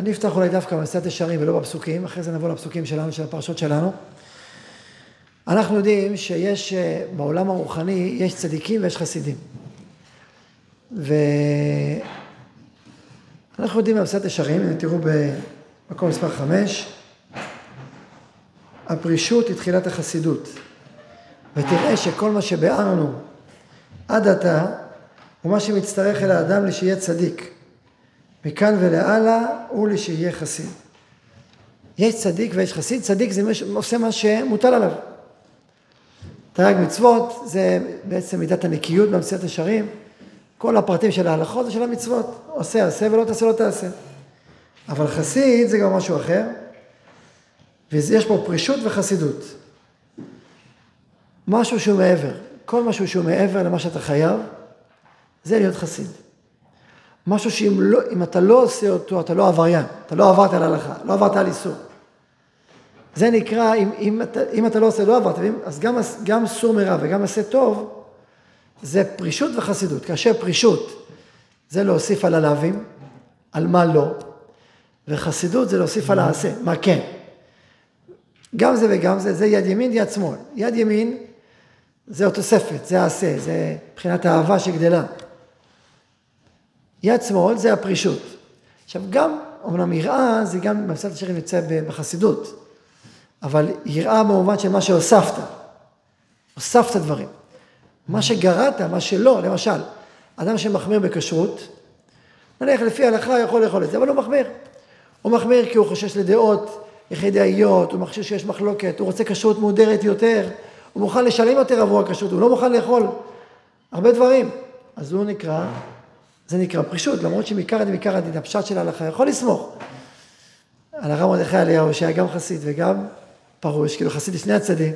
אני אפתח אולי דווקא במסעת ישרים ולא בפסוקים, אחרי זה נבוא לפסוקים שלנו, של הפרשות שלנו. אנחנו יודעים שיש, אה, בעולם הרוחני יש צדיקים ויש חסידים. ואנחנו יודעים במסעת ישרים, אם תראו במקום מספר חמש, הפרישות היא תחילת החסידות. ותראה שכל מה שביארנו עד עתה הוא מה שמצטרך אל האדם לשיהיה צדיק. מכאן ולהלאה הוא לשיהיה חסיד. יש צדיק ויש חסיד, צדיק זה עושה מה שמוטל עליו. תרי"ג מצוות זה בעצם מידת הנקיות במציאת ישרים, כל הפרטים של ההלכות זה של המצוות, עושה עשה ולא תעשה לא תעשה. אבל חסיד זה גם משהו אחר, ויש פה פרישות וחסידות. משהו שהוא מעבר, כל משהו שהוא מעבר למה שאתה חייב, זה להיות חסיד. משהו שאם לא, אתה לא עושה אותו, אתה לא עבריין, אתה לא עברת על הלכה, לא עברת על איסור. זה נקרא, אם, אם, אתה, אם אתה לא עושה, לא עברת, אז גם, גם סור מרע וגם עשה טוב, זה פרישות וחסידות. כאשר פרישות זה להוסיף על הלאווים, על מה לא, וחסידות זה להוסיף על העשה, מה כן. גם זה וגם זה, זה יד ימין, יד שמאל. יד ימין זה התוספת, זה העשה, זה מבחינת האהבה שגדלה. יד שמאל זה הפרישות. עכשיו גם, אמנם יראה זה גם במסעת השירים יוצא בחסידות, אבל יראה במובן של מה שהוספת. הוספת דברים. מה שגרעת, מה שלא, למשל, אדם שמחמיר בכשרות, נניח לפי ההלכה יכול לאכול את זה, אבל הוא מחמיר. הוא מחמיר כי הוא חושש לדעות יחידאיות, הוא חושב שיש מחלוקת, הוא רוצה כשרות מודרת יותר, הוא מוכן לשלם יותר עבור הכשרות, הוא לא מוכן לאכול הרבה דברים. אז הוא נקרא זה נקרא פרישות, למרות שמעיקר הדין מעיקר הדין, הפשט של ההלכה יכול לסמוך על הרב מרדכי אליהו, שהיה גם חסיד וגם פרוש, כאילו חסיד לשני הצדדים.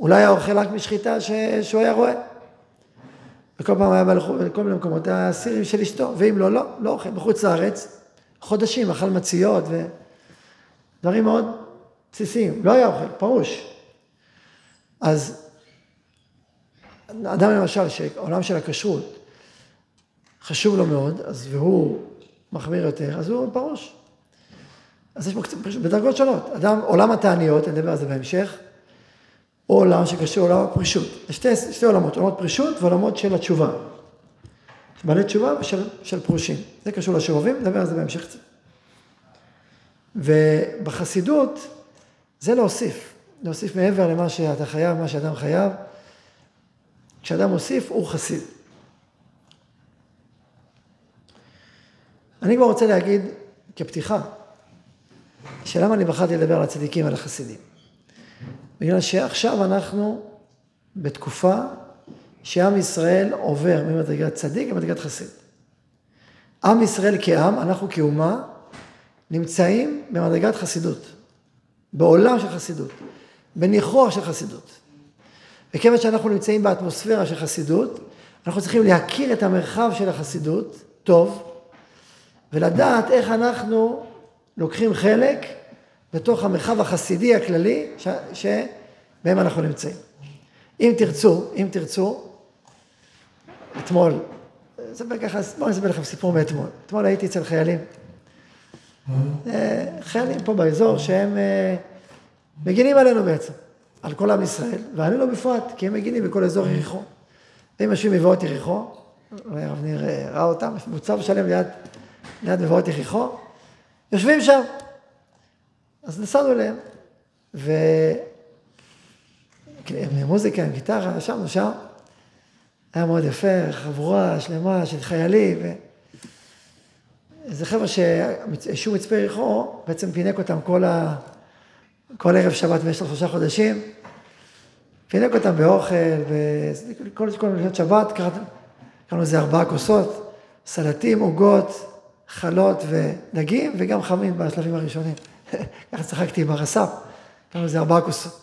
אולי היה אוכל רק משחיטה ש... שהוא היה רואה. וכל פעם היה בא לכל מיני מקומות, הסירים של אשתו, ואם לא, לא, לא אוכל. בחוץ לארץ, חודשים, אכל מציות ודברים מאוד בסיסיים. לא היה אוכל, פרוש. אז אדם למשל, שעולם של הכשרות, חשוב לו מאוד, אז והוא מחמיר יותר, אז הוא פרוש. אז יש פה בדרגות שונות. אדם, עולם התעניות, אני אדבר על זה בהמשך, או עולם שקשור לעולם הפרישות. יש שתי, שתי עולמות, עולמות פרישות ועולמות של התשובה. בעלי תשובה ושל של פרושים. זה קשור לשובבים, נדבר על זה בהמשך קצת. ובחסידות, זה להוסיף. להוסיף מעבר למה שאתה חייב, מה שאדם חייב. כשאדם מוסיף, הוא חסיד. אני כבר רוצה להגיד כפתיחה, שלמה אני בחרתי לדבר על הצדיקים ועל החסידים. בגלל שעכשיו אנחנו בתקופה שעם ישראל עובר ממדרגת צדיק למדרגת חסיד. עם ישראל כעם, אנחנו כאומה, נמצאים במדרגת חסידות, בעולם של חסידות, בניחוח של חסידות. וכיוון שאנחנו נמצאים באטמוספירה של חסידות, אנחנו צריכים להכיר את המרחב של החסידות טוב, ולדעת איך אנחנו לוקחים חלק בתוך המרחב החסידי הכללי ש... שבהם אנחנו נמצאים. אם תרצו, אם תרצו, אתמול, אספר ככה, בואו נספר לכם סיפור מאתמול. אתמול הייתי אצל חיילים. אה, חיילים פה באזור שהם אה, מגינים עלינו בעצם, על כל עם ישראל, ועלינו לא בפרט, כי הם מגינים בכל אזור יריחו. הם יושבים מבואות יריחו, הרב ניר אה, ראה אותם, מוצב שלם ליד ליד מבואות יחיחו, יושבים שם. אז נסענו אליהם, ו... עם מוזיקה, עם גיטרה, ישבנו שם. היה מאוד יפה, חבורה שלמה של חיילים. ו... איזה חבר'ה שהיישוב מצפה יריחו, בעצם פינק אותם כל, ה... כל ערב שבת במשך שלושה חודשים. פינק אותם באוכל, וכל כל מיני שבת, קראנו לזה ארבעה כוסות, סלטים, עוגות, חלות ודגים, וגם חמים בשלבים הראשונים. ככה צחקתי עם הרס"פ, קראנו לזה ארבעה כוסות.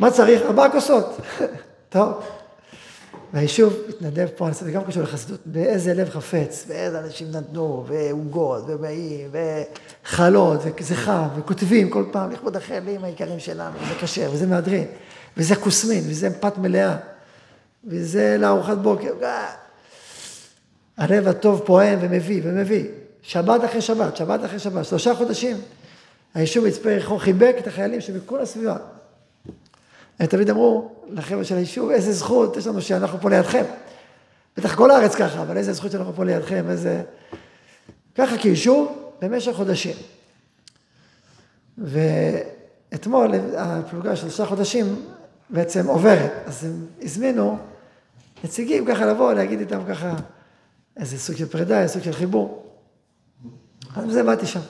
מה צריך? ארבעה כוסות. טוב. והיישוב התנדב פה, זה גם קשור לחסידות, באיזה לב חפץ, ואיזה אנשים נתנו, ועוגות, ובאים, וחלות, וזה חם, וכותבים כל פעם, לכבוד החיילים היקרים שלנו, וזה כשר, וזה מהדרין, וזה כוסמין, וזה פת מלאה, וזה לארוחת בוקר. הלב הטוב פועם ומביא ומביא. שבת אחרי שבת, שבת אחרי שבת, שלושה חודשים. היישוב מצפה יריחו חיבק את החיילים שבכל הסביבה. הם תמיד אמרו לחבר'ה של היישוב, איזה זכות יש לנו שאנחנו פה לידכם. בטח כל הארץ ככה, אבל איזה זכות שאנחנו פה לידכם, איזה... ככה כיישוב במשך חודשים. ואתמול הפלוגה של שלושה חודשים בעצם עוברת, אז הם הזמינו נציגים ככה לבוא, להגיד איתם ככה איזה סוג של פרידה, איזה סוג של חיבור. אז בזה באתי שם.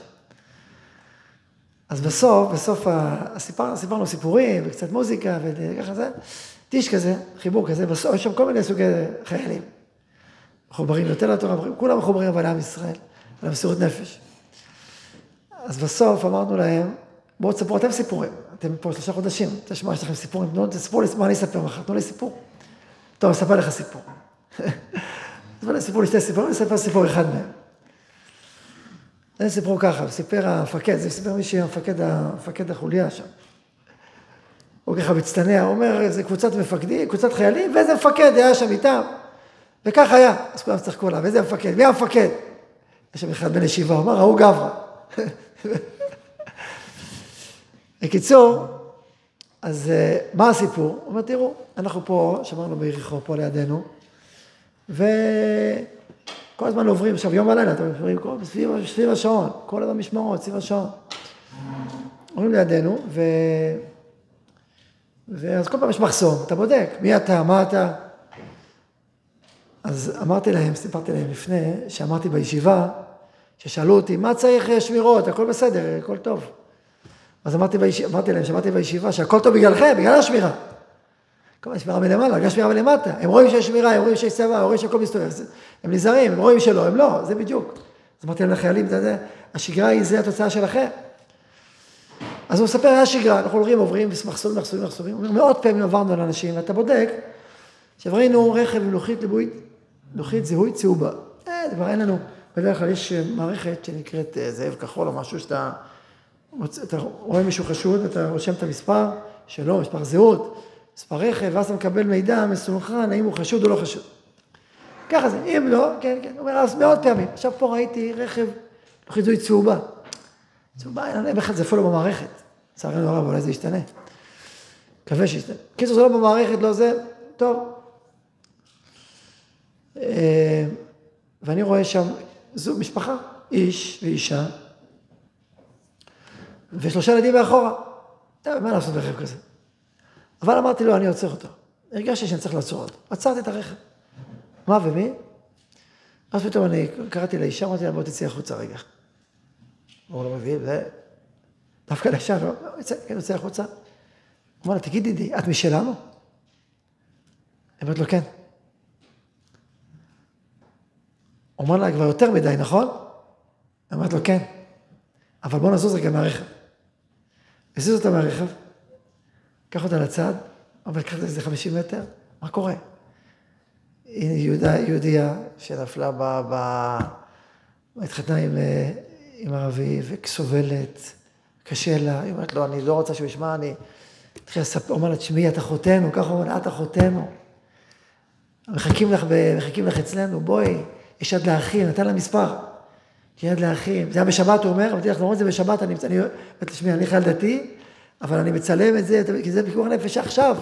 אז בסוף, בסוף הסיפר, סיפרנו סיפורים וקצת מוזיקה וככה זה, טיש כזה, חיבור כזה, בסוף יש שם כל מיני סוגי חיילים. מחוברים יותר לתורה, כולם מחוברים אבל לעם ישראל, על המסירות נפש. אז בסוף אמרנו להם, בואו תספרו אתם סיפורים, אתם פה שלושה חודשים, תשמע, יש לכם סיפורים, תנו, לי, מה אני אספר מחר, תנו לי סיפור. טוב, אספר לך סיפור. אז סיפרו לי שתי סיפורים, אני אספר סיפור אחד מהם. זה סיפור ככה, סיפר המפקד, זה סיפר מישהי, המפקד, המפקד החוליה שם. הוא ככה מצטנע, הוא אומר, זה קבוצת מפקדים, קבוצת חיילים, ואיזה מפקד היה שם איתם. וכך היה, אז כולם צחקו עליו, איזה מפקד, מי המפקד? יש שם אחד בן ישיבה, אמר, ההוא גברא. בקיצור, אז אה, מה הסיפור? הוא אומר, תראו, אנחנו פה, שמרנו ביריחו, פה לידינו, וכל הזמן עוברים, עכשיו יום ולילה, אתם אומרים, סביב, סביב השעון, כל הזמן משמרות, סביב השעון. עוברים לידינו, ו... ואז כל פעם יש מחסום, אתה בודק, מי אתה, מה אתה. אז אמרתי להם, סיפרתי להם לפני, שאמרתי בישיבה, ששאלו אותי, מה צריך שמירות, הכל בסדר, הכל טוב. אז אמרתי, ביש... אמרתי להם, שמעתי בישיבה, שהכל טוב בגללכם, בגלל השמירה. כל השמירה מלמעלה, בגלל השמירה מלמטה. הם רואים שיש שמירה, הם רואים שיש צבע, הם רואים שהכל מסתובב. הם נזהרים, הם רואים שלא, הם לא, זה בדיוק. אז אמרתי להם לחיילים, אתה יודע, השגרה היא, זה התוצאה שלכם. אז הוא מספר, היה שגרה, אנחנו הולכים, עוברים, מחסומים, מחסומים, מחסומים. הוא אומר, מאות פעמים עברנו על אנשים, ואתה בודק, עכשיו ראינו רכב עם לוחית ליבוי, לוחית זיהוי צהובה. אה, כבר אין לנו, בדרך כלל יש מערכת שנקראת אה, זאב כחול או משהו שאתה... אתה רואה מישהו חשוד, אתה רושם את המספר שלו, מספר זהות, מספר רכב, ואז אתה מקבל מידע מסונכרן, האם הוא חשוד או לא חשוד. ככה זה, אם לא, כן, כן, הוא אומר, אז מאות פעמים. עכשיו פה ראיתי רכב, חיזוי צהובה. צהובה, אין להם בכלל, זה אפילו במערכת. לצערנו הרב, אולי זה ישתנה. מקווה שישתנה. קיצור, זה לא במערכת, לא זה, טוב. אה, ואני רואה שם זו משפחה, איש ואישה, ושלושה ילדים מאחורה. טוב, מה לעשות ברכב כזה? אבל אמרתי לו, אני עוצר אותו. הרגשתי שאני צריך לעצור אותו. עצרתי את הרכב. מה ומי? אז פתאום אני קראתי לאישה, אמרתי לה, בוא תצאי החוצה רגע. הוא לא מבין, ו... דווקא לאישה, לא, יוצא, כן, יוצא החוצה. אמר לה, תגידי את משלנו? היא אומרת לו, כן. אומר לה, כבר יותר מדי, נכון? היא אומרת לו, כן. אבל בוא נזוז רגע מהרכב. הזיז אותה מהרכב, קח אותה לצד, אבל קח איזה 50 מטר, מה קורה? היא יהודה, יהודייה שנפלה ב... ב... התחתנה עם, עם ערבי וסובלת, קשה לה, היא אומרת לו, אני לא רוצה שהוא ישמע, אני... התחילה לספר, אומר לה, תשמעי, את אחותנו, ככה אומר לה, את אחותנו. מחכים לך. מחכים לך אצלנו, בואי, יש יד לאחים, נתן לה מספר. יד לאחים. זה היה בשבת, הוא אומר, אמרתי לך, למרות זה בשבת, אני, אני, תשמעי, אני חייל דתי, אבל אני מצלם את זה, כי זה פיקוח נפש עכשיו.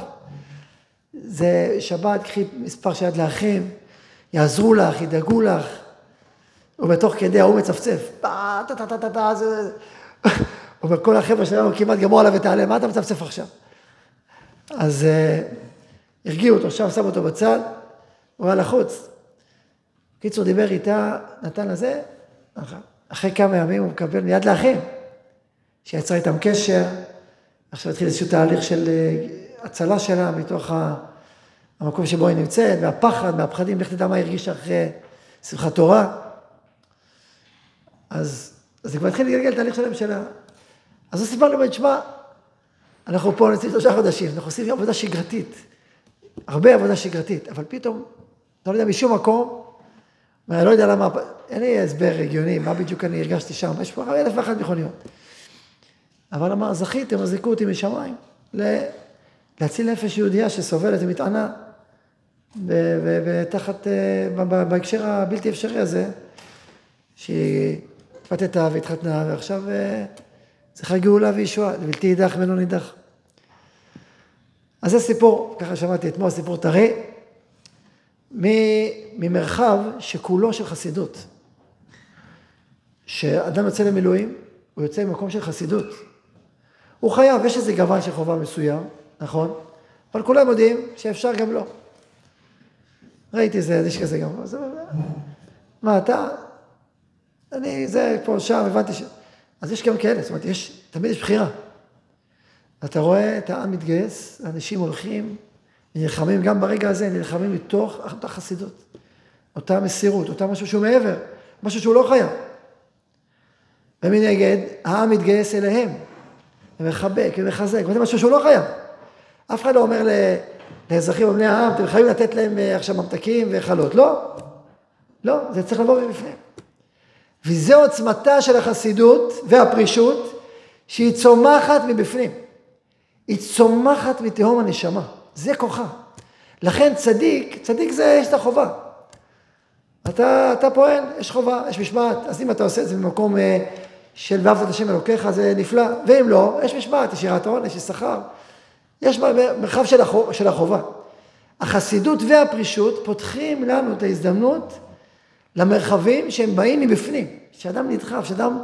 זה שבת, קחי מספר של יד לאחים, יעזרו לך, ידאגו לך. ובתוך כדי ההוא מצפצף. אומר, כל החבר'ה שלנו כמעט גמרו עליו את העלה, מה אתה מצפצף עכשיו? אז הרגיעו אותו, שם שם אותו בצד, הוא היה לחוץ. קיצור, דיבר איתה, נתן לזה, אחרי כמה ימים הוא מקבל מיד לאחים, שיצר איתם קשר, עכשיו התחיל איזשהו תהליך של אה, הצלה שלה מתוך המקום שבו היא נמצאת, מהפחד, מהפחדים, לך תדע מה היא הרגישה אחרי שמחת תורה. אז, אז זה כבר התחיל לגלגל תהליך שלם שלה. אז הוא סיפר לי, תשמע, אנחנו פה נמצאים שלושה חודשים, אנחנו עושים עבודה שגרתית, הרבה עבודה שגרתית, אבל פתאום, אתה לא יודע, משום מקום, אני לא יודע למה, אין לי הסבר הגיוני, מה בדיוק אני הרגשתי שם, יש פה אלף ואחת מכוניות. אבל אמר, זכיתם, אז זיכו אותי משמיים, להציל נפש יהודייה שסובלת ומתענה, ותחת, בהקשר הבלתי אפשרי הזה, שהיא התפתתה והתחתנה, ועכשיו אה, צריכה גאולה וישועה, בלתי יידח ולא נידח. אז זה סיפור, ככה שמעתי אתמול, סיפור טרי, ממרחב שכולו של חסידות. שאדם יוצא למילואים, הוא יוצא ממקום של חסידות. הוא חייב, יש איזה גוון של חובה מסוים, נכון? אבל כולם יודעים שאפשר גם לא. ראיתי איזה איש כזה גם, אז, מה אתה? אני, זה פה, שם, הבנתי ש... אז יש גם כאלה, זאת אומרת, יש, תמיד יש בחירה. אתה רואה את העם מתגייס, אנשים הולכים, נלחמים גם ברגע הזה, נלחמים מתוך אותה חסידות, אותה מסירות, אותה משהו שהוא מעבר, משהו שהוא לא חייב. ומנגד, העם מתגייס אליהם, ומחבק ומחזק, וזה משהו שהוא לא חייב. אף אחד לא אומר לאזרחים ובני העם, אתם חייבים לתת להם אה, עכשיו ממתקים וחלות. לא, לא, זה צריך לבוא מבפנים. וזו עוצמתה של החסידות והפרישות, שהיא צומחת מבפנים. היא צומחת מתהום הנשמה. זה כוחה. לכן צדיק, צדיק זה, יש את החובה. אתה, אתה פועל, יש חובה, יש משמעת, אז אם אתה עושה את זה במקום אה, של ואהבת את השם אלוקיך, זה נפלא, ואם לא, יש משמעת, יש יראת עונש, יש שכר, יש מרחב של, החובה, של החובה. החסידות והפרישות פותחים לנו את ההזדמנות למרחבים שהם באים מבפנים, שאדם נדחף, שאדם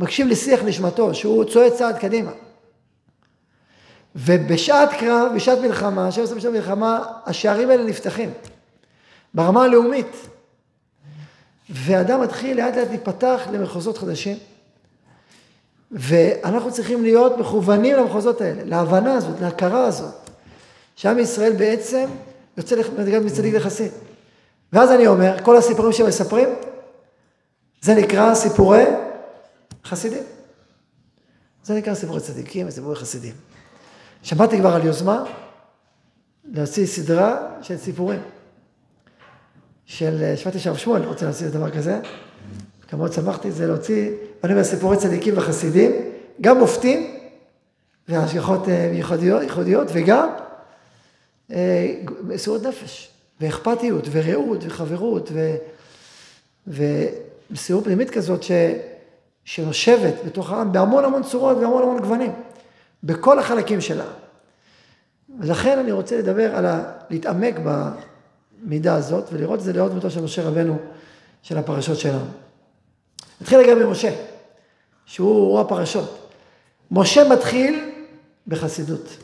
מקשיב לשיח נשמתו, שהוא צועד צעד קדימה. ובשעת קרב, בשעת מלחמה, שם עושה בשעת מלחמה, השערים האלה נפתחים. ברמה הלאומית. ואדם מתחיל לאט לאט להיפתח למחוזות חדשים. ואנחנו צריכים להיות מכוונים למחוזות האלה, להבנה הזאת, להכרה הזאת, שעם ישראל בעצם יוצא מדרגת מצדיק לחסיד. ואז אני אומר, כל הסיפורים שמספרים, זה נקרא סיפורי חסידים. זה נקרא סיפורי צדיקים וסיפורי חסידים. שמעתי כבר על יוזמה להוציא סדרה של סיפורים. של, שמעתי שהרב שמואל רוצה להוציא דבר כזה, מאוד שמחתי זה להוציא, ואני אומר סיפורי צדיקים וחסידים, גם מופתים והשגחות אה, ייחודיות, ייחודיות וגם אה, מסירות נפש, ואכפתיות, ורעות, וחברות, ו, ומסירות פנימית כזאת ש, שנושבת בתוך העם בהמון המון צורות והמון המון גוונים. בכל החלקים שלה. ולכן אני רוצה לדבר על ה... להתעמק במידה הזאת ולראות את זה לאור דמותו של משה רבנו של הפרשות שלנו. נתחיל רגע במשה, שהוא הפרשות. משה מתחיל בחסידות.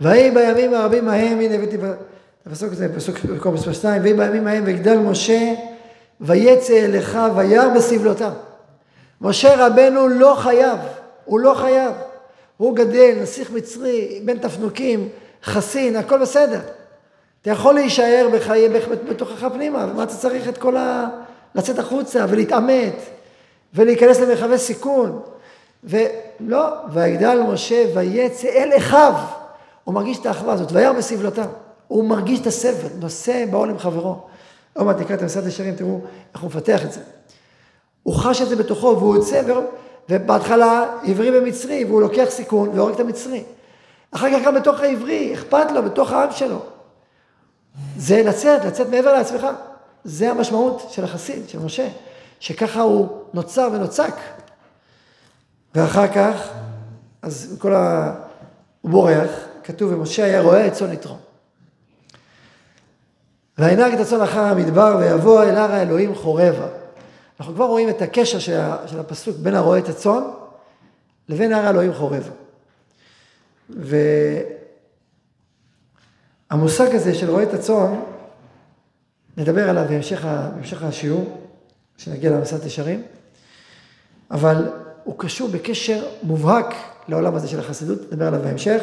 ויהי בימים הרבים ההם, הנה הבאתי את הפסוק הזה, פסוק במקום מספר 2, ויהי בימים ההם ויגדל משה ויצא אליך וירא בסבלותם. משה רבנו לא חייב, הוא לא חייב. הוא גדל, נסיך מצרי, בן תפנוקים, חסין, הכל בסדר. אתה יכול להישאר בחיי, בתוכך פנימה, ומה אתה צריך את כל ה... לצאת החוצה ולהתעמת ולהיכנס למרחבי סיכון. ולא, ויגדל משה ויצא אל אחיו. הוא מרגיש את האחווה הזאת, וירא בסבלותם. הוא מרגיש את הסבל, נושא בעול עם חברו. עוד מעט נקרא את המסעד ישרים, תראו איך הוא מפתח את זה. הוא חש את זה בתוכו והוא יוצא ובהתחלה עברי ומצרי, והוא לוקח סיכון והורג את המצרי. אחר כך גם בתוך העברי, אכפת לו, בתוך העם שלו. זה לצאת, לצאת מעבר לעצמך. זה המשמעות של החסיד, של משה, שככה הוא נוצר ונוצק. ואחר כך, אז כל ה... הוא בורח, כתוב, ומשה היה רואה את צאן יתרו. וינהג את הצאן אחר המדבר, ויבוא אל הר האלוהים חורבה. אנחנו כבר רואים את הקשר של הפסוק בין הרועה את הצאן לבין הר האלוהים חורב. והמושג הזה של רועה את הצאן, נדבר עליו בהמשך, בהמשך השיעור, כשנגיע למסעת ישרים, אבל הוא קשור בקשר מובהק לעולם הזה של החסידות, נדבר עליו בהמשך.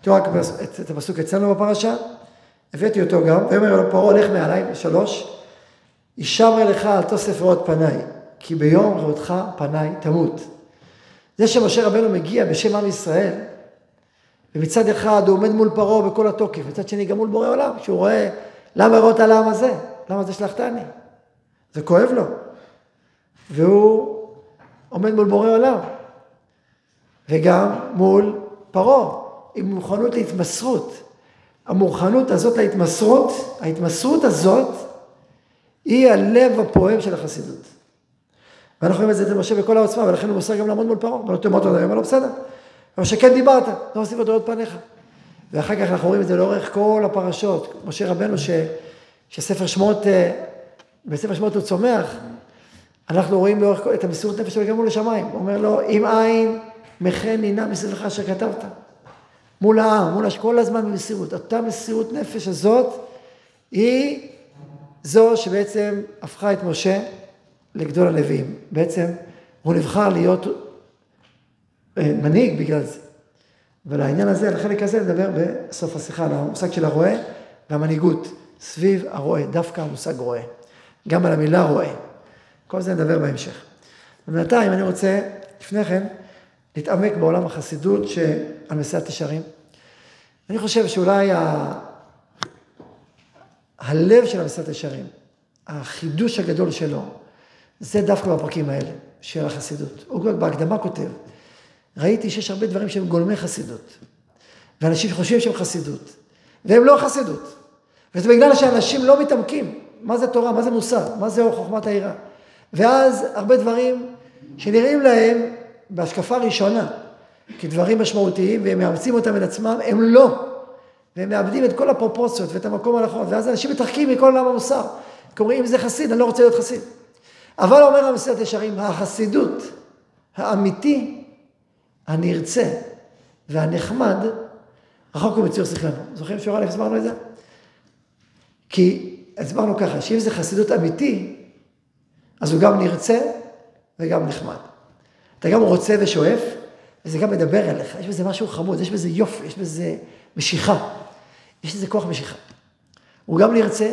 תראו רק את, את הפסוק אצלנו בפרשה, הבאתי אותו גם, ויאמר לו פרעה, לך מעליי, שלוש, הישמר לך אל תוסף רעות פניי, כי ביום ראותך פניי תמות. זה שמשה רבנו מגיע בשם עם ישראל, ומצד אחד הוא עומד מול פרעה בכל התוקף, מצד שני גם מול בורא עולם, שהוא רואה למה ראות על העם הזה, למה זה שלחתני. זה כואב לו. והוא עומד מול בורא עולם, וגם מול פרעה, עם מוכנות להתמסרות. המוכנות הזאת להתמסרות, ההתמסרות הזאת, היא הלב הפועם של החסידות. ואנחנו רואים את זה אצל משה בכל העוצמה, ולכן הוא מוסר גם לעמוד מול פרעה. ולא תאמר אותו, אומר לו, בסדר. אבל שכן דיברת, לא אוסיף עוד ראות פניך. ואחר כך אנחנו רואים את זה לאורך כל הפרשות. משה רבנו, ש, שספר שמות, אה, בספר שמות הוא צומח, אנחנו רואים לאורך את המסירות נפש שלו גם מול השמיים. הוא אומר לו, אם אין מחן נינה מסביבך אשר כתבת. מול העם, מול הש... כל הזמן במסירות. אותה מסירות נפש הזאת, היא זו שבעצם הפכה את משה לגדול הנביאים. בעצם הוא נבחר להיות אה, מנהיג בגלל זה. ולעניין הזה, לחלק הזה נדבר בסוף השיחה, על המושג של הרועה והמנהיגות סביב הרועה, דווקא המושג רועה. גם על המילה רועה. כל זה נדבר בהמשך. ובינתיים אני רוצה, לפני כן, להתעמק בעולם החסידות שעל מסילת ישרים. אני חושב שאולי ה... הלב של המסילת ישרים, החידוש הגדול שלו, זה דווקא בפרקים האלה של החסידות. הוא כבר בהקדמה כותב, ראיתי שיש הרבה דברים שהם גולמי חסידות, ואנשים חושבים שהם חסידות, והם לא חסידות. וזה בגלל שאנשים לא מתעמקים, מה זה תורה, מה זה מוסר, מה זה חוכמת העירה. ואז הרבה דברים שנראים להם בהשקפה ראשונה כדברים משמעותיים, והם מאמצים אותם אל עצמם, הם לא. והם מאבדים את כל הפרופורציות ואת המקום הנכון, ואז אנשים מתרחקים מכל עולם המוסר. כי אומרים, אם זה חסיד, אני לא רוצה להיות חסיד. אבל אומר המסילת ישרים, החסידות האמיתי, הנרצה והנחמד, רחוק הוא מציור שכלנו. זוכרים שיעור א' הסברנו את זה? כי הסברנו ככה, שאם זה חסידות אמיתי, אז הוא גם נרצה וגם נחמד. אתה גם רוצה ושואף, וזה גם מדבר אליך. יש בזה משהו חמוד, יש בזה יופי, יש בזה משיכה. יש לזה כוח משיכה. הוא גם נרצה,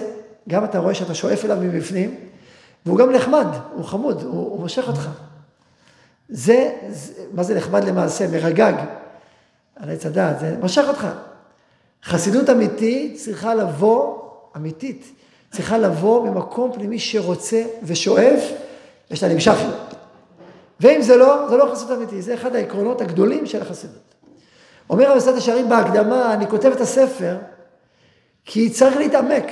גם אתה רואה שאתה שואף אליו מבפנים, והוא גם נחמד, הוא חמוד, הוא, הוא מושך אותך. זה, זה, מה זה נחמד למעשה? מרגג על עץ הדעת, זה מושך אותך. חסידות אמיתית צריכה לבוא, אמיתית, צריכה לבוא ממקום פנימי שרוצה ושואף, ושאתה נמשך לו. ואם זה לא, זה לא חסידות אמיתי, זה אחד העקרונות הגדולים של החסידות. אומר המסעד השערים בהקדמה, אני כותב את הספר, כי צריך להתעמק.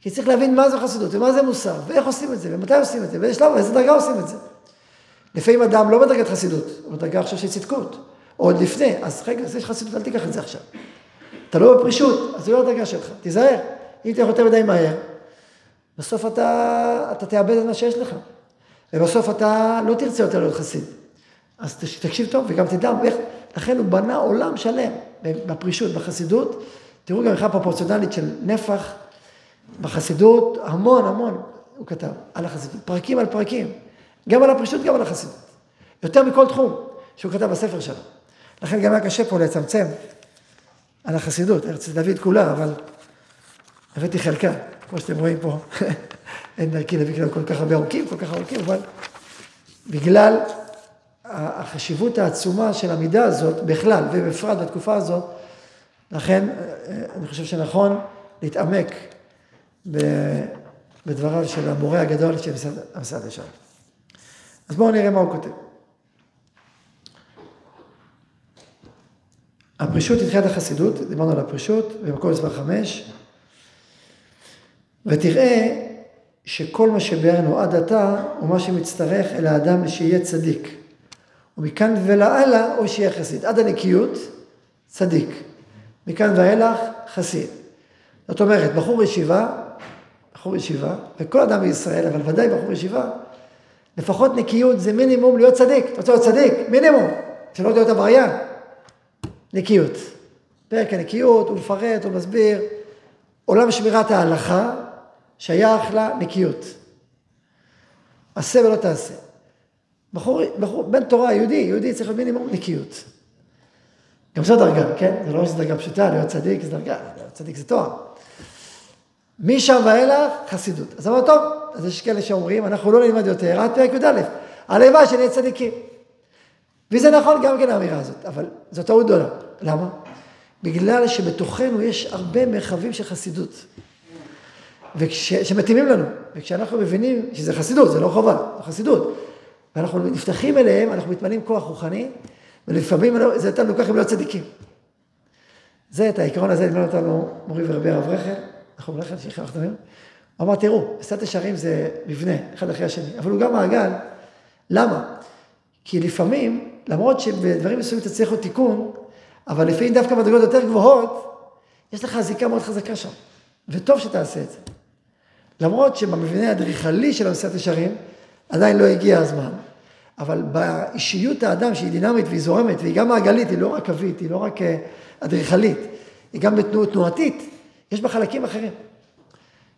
כי צריך להבין מה זו חסידות, ומה זה מוסר, ואיך עושים את זה, ומתי עושים את זה, באיזה שלב, באיזה דרגה עושים את זה. לפעמים אדם לא בדרגת חסידות, הוא בדרגה עכשיו של צדקות, או עוד לפני, אז רגע, אז יש חסידות, אל תיקח את זה עכשיו. אתה לא בפרישות, אז זה לא הדרגה שלך, תיזהר. אם תלך יותר מדי מהר, בסוף אתה, אתה תאבד את מה שיש לך. ובסוף אתה לא תרצה יותר להיות חסיד. אז תקשיב טוב וגם תדע איך, לכן הוא בנה עולם שלם בפרישות, בחסידות. תראו גם מבחינה פרופורציונלית של נפח בחסידות, המון המון הוא כתב על החסידות, פרקים על פרקים, גם על הפרישות, גם על החסידות. יותר מכל תחום שהוא כתב בספר שלו. לכן גם היה קשה פה לצמצם על החסידות, ארץ דוד כולה, אבל הבאתי חלקה, כמו שאתם רואים פה. אין דרכי להביא כאלה כל כך הרבה ארוכים, כל כך ארוכים, אבל בגלל החשיבות העצומה של המידה הזאת, בכלל ובפרט בתקופה הזאת, לכן אני חושב שנכון להתעמק בדבריו של המורה הגדול של המסעד ישר. אז בואו נראה מה הוא כותב. הפרישות היא תחילת החסידות, דיברנו על הפרישות, במקום מספר חמש, ותראה שכל מה שביארנו עד עתה הוא מה שמצטרך אל האדם שיהיה צדיק. ומכאן ולהלאה או שיהיה חסיד. עד הנקיות, צדיק. מכאן ואילך, חסיד. זאת אומרת, בחור ישיבה, בחור ישיבה, וכל אדם בישראל, אבל ודאי בחור ישיבה, לפחות נקיות זה מינימום להיות צדיק. אתה רוצה להיות צדיק? מינימום. שלא להיות עבריין. נקיות. פרק הנקיות, הוא מפרט, הוא מסביר. עולם שמירת ההלכה, שייך לנקיות. עשה ולא תעשה. בחור, בחור, בן תורה, יהודי, יהודי צריך להיות מינימום נקיות. גם זו דרגה, כן? זה לא שזו דרגה פשוטה, להיות צדיק זה דרגה, להיות צדיק זה תואר. משם ואילך, חסידות. אז אמרנו, טוב, אז יש כאלה שאומרים, אנחנו לא נלמד יותר, עד פרק י"א. הלוואי שנהיה צדיקים. וזה נכון גם כן האמירה הזאת, אבל זו טעות גדולה. למה? בגלל שבתוכנו יש הרבה מרחבים של חסידות. ושמתאימים לנו. וכשאנחנו מבינים שזה חסידות, זה לא חובה, זה חסידות. ואנחנו נפתחים אליהם, אנחנו מתמלאים כוח רוחני, ולפעמים זה אותנו ככה הם לא צדיקים. זה, את העיקרון הזה לימד אותנו מורי ורבי הרב רחל, אנחנו רחל שכחתם, הוא אמר, תראו, מסת ישרים זה מבנה, אחד אחרי השני, אבל הוא גם מעגל למה? כי לפעמים, למרות שבדברים מסוימים צריך עוד תיקון, אבל לפעמים דווקא מדרגות יותר גבוהות, יש לך זיקה מאוד חזקה שם, וטוב שתעשה את זה. למרות שבמבנה האדריכלי של המסעת ישרים, עדיין לא הגיע הזמן, אבל באישיות האדם שהיא דינמית והיא זורמת, והיא גם מעגלית, היא לא רק קווית, היא לא רק אה, אדריכלית, היא גם בתנועתית, יש בה חלקים אחרים.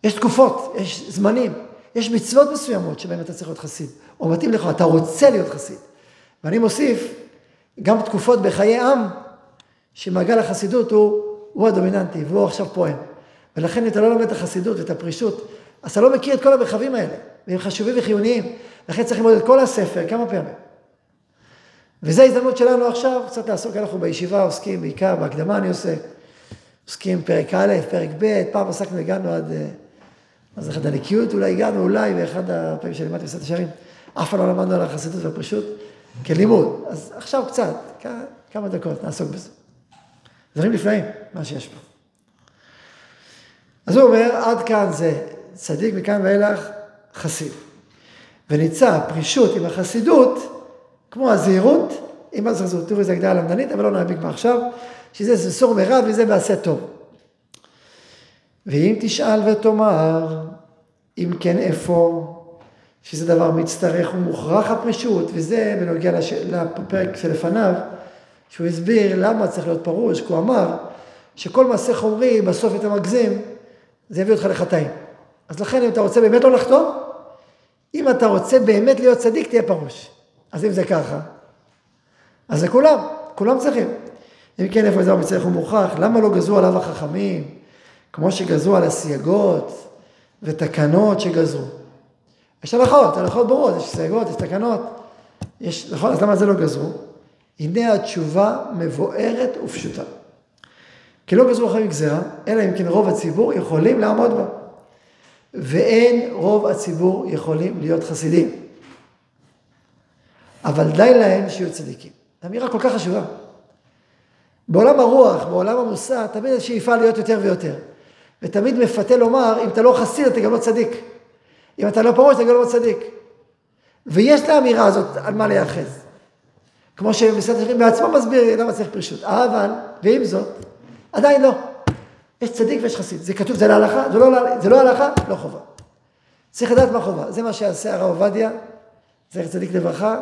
יש תקופות, יש זמנים, יש מצוות מסוימות שבהן אתה צריך להיות חסיד, או מתאים לך, אתה רוצה להיות חסיד. ואני מוסיף, גם תקופות בחיי עם, שמעגל החסידות הוא, הוא הדומיננטי, והוא עכשיו פועם. ולכן אם אתה לא לומד את החסידות ואת הפרישות, אז אתה לא מכיר את כל המרחבים האלה, והם חשובים וחיוניים. לכן צריך ללמוד את כל הספר כמה פעמים. וזו ההזדמנות שלנו עכשיו, קצת לעסוק, אנחנו בישיבה עוסקים בעיקר, בהקדמה אני עושה, עוסקים פרק א', פרק ב', פעם עסקנו, הגענו עד, אז אחד הנקיות אולי הגענו, אולי, באחד הפעמים שלימדתי בסרט השערים, אף פעם לא למדנו על החסידות והפרישות כלימוד. אז עכשיו קצת, כמה דקות נעסוק בזה. דברים נפלאים, מה שיש פה. אז הוא אומר, עד כאן זה צדיק, מכאן ואילך חסיד. וניצע פרישות עם החסידות, כמו הזהירות, עם הזרזות. תראו איזה הגדרה למדנית, אבל לא נעמיק בה עכשיו, שזה ססור מרע וזה בעשה טוב. ואם תשאל ותאמר, אם כן איפה, שזה דבר מצטרך ומוכרח הפרישות, וזה בנוגע לש... לפרק שלפניו, שהוא הסביר למה צריך להיות פרוש, כי הוא אמר שכל מעשה חומרי, בסוף אתה מגזים, זה יביא אותך לחטאים. אז לכן אם אתה רוצה באמת לא לחטוא, אם אתה רוצה באמת להיות צדיק, תהיה פרוש. אז אם זה ככה, אז זה כולם, כולם צריכים. אם כן, איפה זה המצריך ומוכח, למה לא גזרו עליו החכמים, כמו שגזרו על הסייגות ותקנות שגזרו? יש הלכות, הלכות ברורות, יש סייגות, יש תקנות, יש, נכון, אז למה זה לא גזרו? הנה התשובה מבוארת ופשוטה. כי לא גזרו חכמים גזירה, אלא אם כן רוב הציבור יכולים לעמוד בה. ואין רוב הציבור יכולים להיות חסידים. אבל די להם שיהיו צדיקים. אמירה כל כך חשובה. בעולם הרוח, בעולם המוסר, תמיד יש שאיפה להיות יותר ויותר. ותמיד מפתה לומר, אם אתה לא חסיד, אתה גם לא צדיק. אם אתה לא פרוש, אתה גם לא צדיק. ויש לאמירה הזאת על מה לייחס. כמו שמסתר השרים בעצמו מסביר למה צריך פרישות. אבל, ועם זאת, עדיין לא. יש צדיק ויש חסיד. זה כתוב, זה להלכה? זה לא, זה לא הלכה? לא חובה. צריך לדעת מה חובה. זה מה שיעשה הרב עובדיה, זכר צדיק לברכה,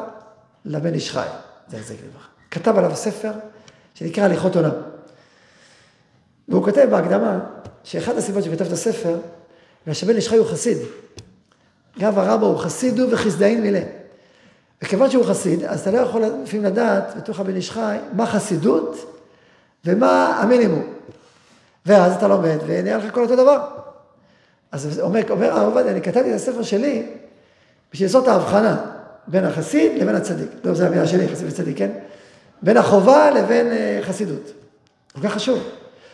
לבן איש חי. זכר צדיק לברכה. כתב עליו ספר שנקרא הליכות עולם. והוא כותב בהקדמה שאחת הסיבות שכתב את הספר, בגלל שבן איש חי הוא חסיד. רב הרבה הוא חסיד הוא וחסדאין מילה. וכיוון שהוא חסיד, אז אתה לא יכול לפעמים לדעת בתוך הבן איש חי מה חסידות ומה המינימום. ואז אתה לומד ונראה לך כל אותו דבר. אז אומר, אומר הרב עובדיה, אני כתבתי את הספר שלי בשביל לעשות את ההבחנה בין החסיד לבין הצדיק. לא, זו המילה שלי, חסיד וצדיק, כן? בין החובה לבין uh, חסידות. כל כך חשוב.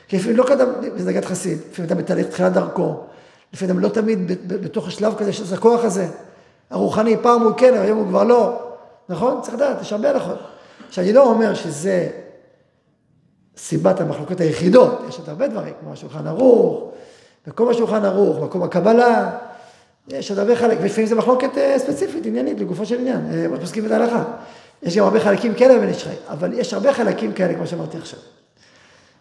כי לפעמים לא קדם בדרגת חסיד, לפעמים אתה בתהליך תחילת דרכו, לפעמים אתה לא תמיד בתוך השלב כזה את הכוח הזה. הרוחני, פעם הוא כן, היום הוא כבר לא. נכון? צריך לדעת, יש הרבה הלכות. עכשיו, אני לא אומר שזה סיבת המחלוקות היחידות, יש עוד הרבה דברים, כמו השולחן ערוך, מקום השולחן ערוך, מקום הקבלה, יש עוד הרבה חלק, ולפעמים זו מחלוקת אה, ספציפית, עניינית, לגופו של עניין, פוסקים את ההלכה. יש גם הרבה חלקים כאלה בבן איש אבל יש הרבה חלקים כאלה, כמו שאמרתי עכשיו.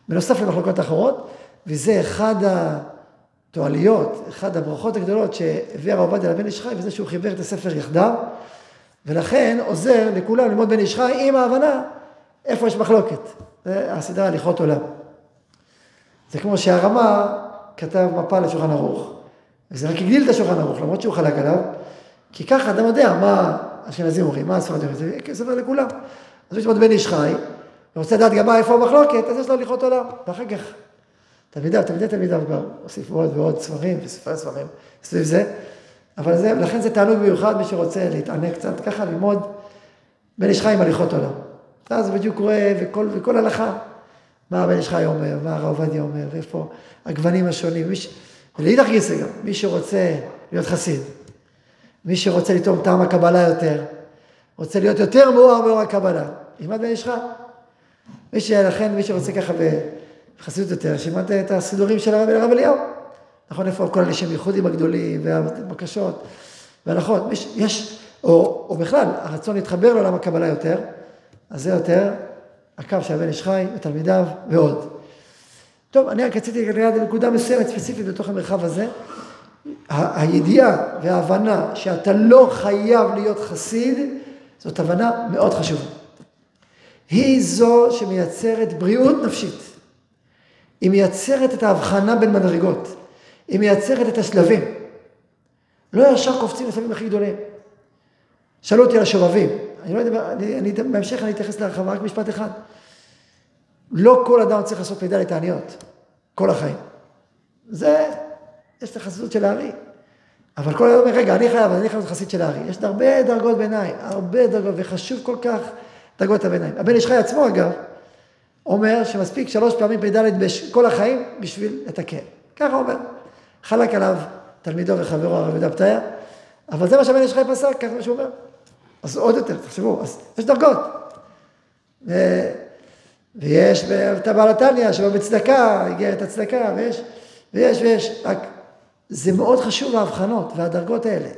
בנוסף למחלוקות אחרות, וזה אחד התועליות, אחד הברכות הגדולות שהביא הרב עובדיה לבן איש חי, וזה שהוא חיבר את הספר יחדיו, ולכן עוזר לכולם ללמוד בן איש חי עם ההבנה איפה יש מחלוקת. זה הסדרה הליכות עולם. זה כמו שהרמה כתב מפה לשולחן ערוך, וזה רק הגדיל את השולחן ערוך, למרות שהוא חלק עליו, כי ככה אדם יודע מה אשכנזים אומרים, מה הספרדים אומרים, זה ספר לכולם. אז מי שמות בן איש חי, ורוצה לדעת גם מה, איפה המחלוקת, אז יש לו הליכות עולם, ואחר כך תלמידיו, תלמידי תלמידיו כבר הוסיפו עוד ועוד ספרים וספרי ספרים סביב זה, אבל זה, לכן זה תענוג מיוחד, מי שרוצה להתענק קצת, ככה ללמוד בן איש חי עם הליכות עולם. ואז בדיוק רואה, וכל, וכל הלכה, מה הבן חי אומר, מה הרב עובדיה אומר, ואיפה הגוונים השונים. ש... ולאידך גיסא גם, מי שרוצה להיות חסיד, מי שרוצה לטעום טעם הקבלה יותר, רוצה להיות יותר מאור מאור הקבלה, ילמד בן איש. מי שלכן, מי שרוצה ככה בחסידות יותר, שילמד את הסידורים של הרב אליהו אליהו. נכון, איפה כל אלה שהם ייחודים הגדולים והבקשות והלכות. יש, או, או בכלל, הרצון להתחבר לעולם הקבלה יותר, אז זה יותר הקו של הבן איש חי ותלמידיו ועוד. טוב, אני רק רציתי לגעת לנקודה מסוימת ספציפית בתוך המרחב הזה. הידיעה וההבנה שאתה לא חייב להיות חסיד, זאת הבנה מאוד חשובה. היא זו שמייצרת בריאות נפשית. היא מייצרת את ההבחנה בין מדרגות. היא מייצרת את השלבים. לא ישר קופצים לשלבים הכי גדולים. שאלו אותי על השובבים. אני לא יודע, אני, אני, בהמשך אני אתייחס להרחבה, רק משפט אחד. לא כל אדם צריך לעשות מידע לתעניות, כל החיים. זה, יש את החסידות של הארי. אבל כל אדם אומר, רגע, אני חייב, אני חייב להיות חסיד של הארי. יש הרבה דרגות ביניים, הרבה דרגות, וחשוב כל כך דרגות הביניים. הבן איש חי עצמו, אגב, אומר שמספיק שלוש פעמים פ"ד בכל החיים בשביל לתקן. ככה אומר. חלק עליו תלמידו וחברו הרב יהודה פתיה, אבל זה מה שהבן איש חי פסק, ככה מה שהוא אומר. אז עוד יותר, תחשבו, אז יש דרגות. ו... ויש את הבעל התניא, שבו בצדקה, את הצדקה, ויש, ויש, ויש. רק זה מאוד חשוב ההבחנות והדרגות האלה,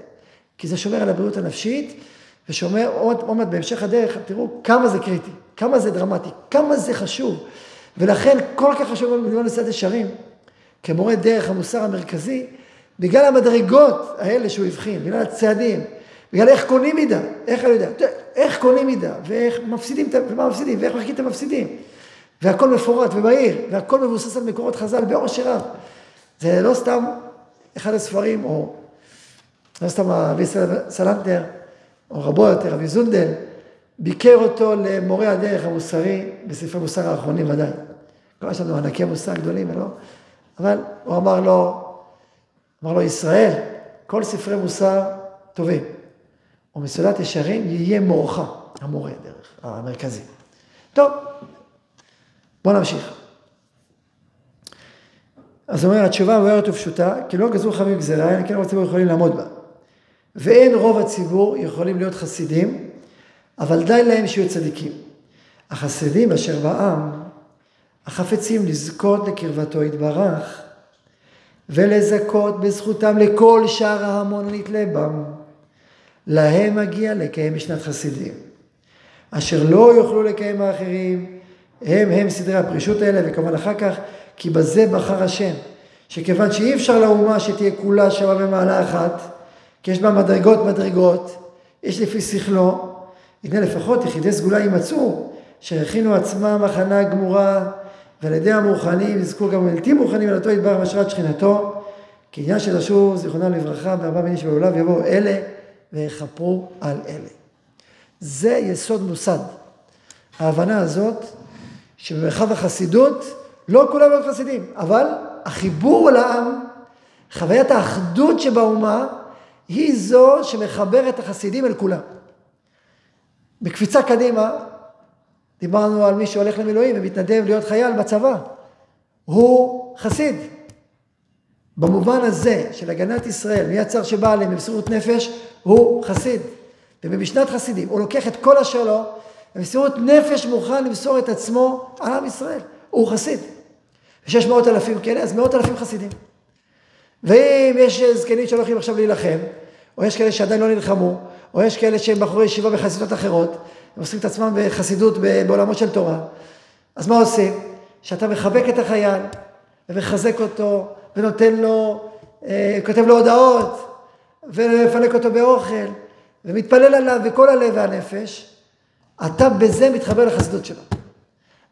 כי זה שומר על הבריאות הנפשית, ושומר עוד מעט בהמשך הדרך, תראו כמה זה קריטי, כמה זה דרמטי, כמה זה חשוב. ולכן כל כך חשוב לנו ללמוד נשיאת ישרים, כמורה דרך המוסר המרכזי, בגלל המדרגות האלה שהוא הבחין, בגלל הצעדים, בגלל איך קונים מידה, איך אני יודע, איך קונים מידה, ואיך מפסידים, ומה מפסידים, ואיך מחכים את המפסידים. והכל מפורט ובהיר, והכל מבוסס על מקורות חז"ל בעושר רב. זה לא סתם אחד הספרים, או לא סתם אבי סלנטר, או רבו יותר, אבי זונדל, ביקר אותו למורה הדרך המוסרי, בספרי מוסר האחרונים ודאי. לא יש לנו ענקי מוסר גדולים, ולא? אבל הוא אמר לו, אמר לו, ישראל, כל ספרי מוסר טובים. ומסעדת ישרים יהיה מורך, המורה הדרך, המרכזי. טוב, בואו נמשיך. אז הוא אומר, התשובה מבוארת ופשוטה, כי לא גזרו חכמים גזירה, אלא כן רוב הציבור יכולים לעמוד בה. ואין רוב הציבור יכולים להיות חסידים, אבל די להם שיהיו צדיקים. החסידים אשר בעם, החפצים לזכות לקרבתו יתברך, ולזכות בזכותם לכל שאר ההמון הנתלה בם. להם מגיע לקיים משנת חסידים. אשר לא יוכלו לקיים האחרים, הם הם סדרי הפרישות האלה, וכמובן אחר כך, כי בזה בחר השם, שכיוון שאי אפשר לאומה שתהיה כולה שווה במעלה אחת, כי יש בה מדרגות מדרגות, יש לפי שכלו, הנה לפחות יחידי סגולה יימצאו, שהכינו עצמם הכנה גמורה, ועל ידי המוכנים יזכו גם בלתי מוכנים על אותו יתברך בהשראת שכינתו, כי עניין של אשור, זיכרונם לברכה, בארבע מינים שבעולם יבואו אלה ויכפרו על אלה. זה יסוד מוסד. ההבנה הזאת שבמרחב החסידות לא כולם להיות חסידים, אבל החיבור לעם, חוויית האחדות שבאומה, היא זו שמחברת את החסידים אל כולם. בקפיצה קדימה, דיברנו על מי שהולך למילואים ומתנדב להיות חייל בצבא. הוא חסיד. במובן הזה של הגנת ישראל, מי הצר שבא עליהם במסירות נפש, הוא חסיד. ובמשנת חסידים, הוא לוקח את כל אשר לו, במסירות נפש מוכן למסור את עצמו על עם ישראל. הוא חסיד. ויש מאות אלפים כאלה, אז מאות אלפים חסידים. ואם יש זקנים שהולכים עכשיו להילחם, או יש כאלה שעדיין לא נלחמו, או יש כאלה שהם בחורי ישיבה בחסידות אחרות, הם עושים את עצמם בחסידות בעולמות של תורה, אז מה עושים? שאתה מחבק את החייל, ומחזק אותו, ונותן לו, אה, כותב לו הודעות, ומפנק אותו באוכל, ומתפלל עליו בכל הלב והנפש, אתה בזה מתחבר לחסידות שלו.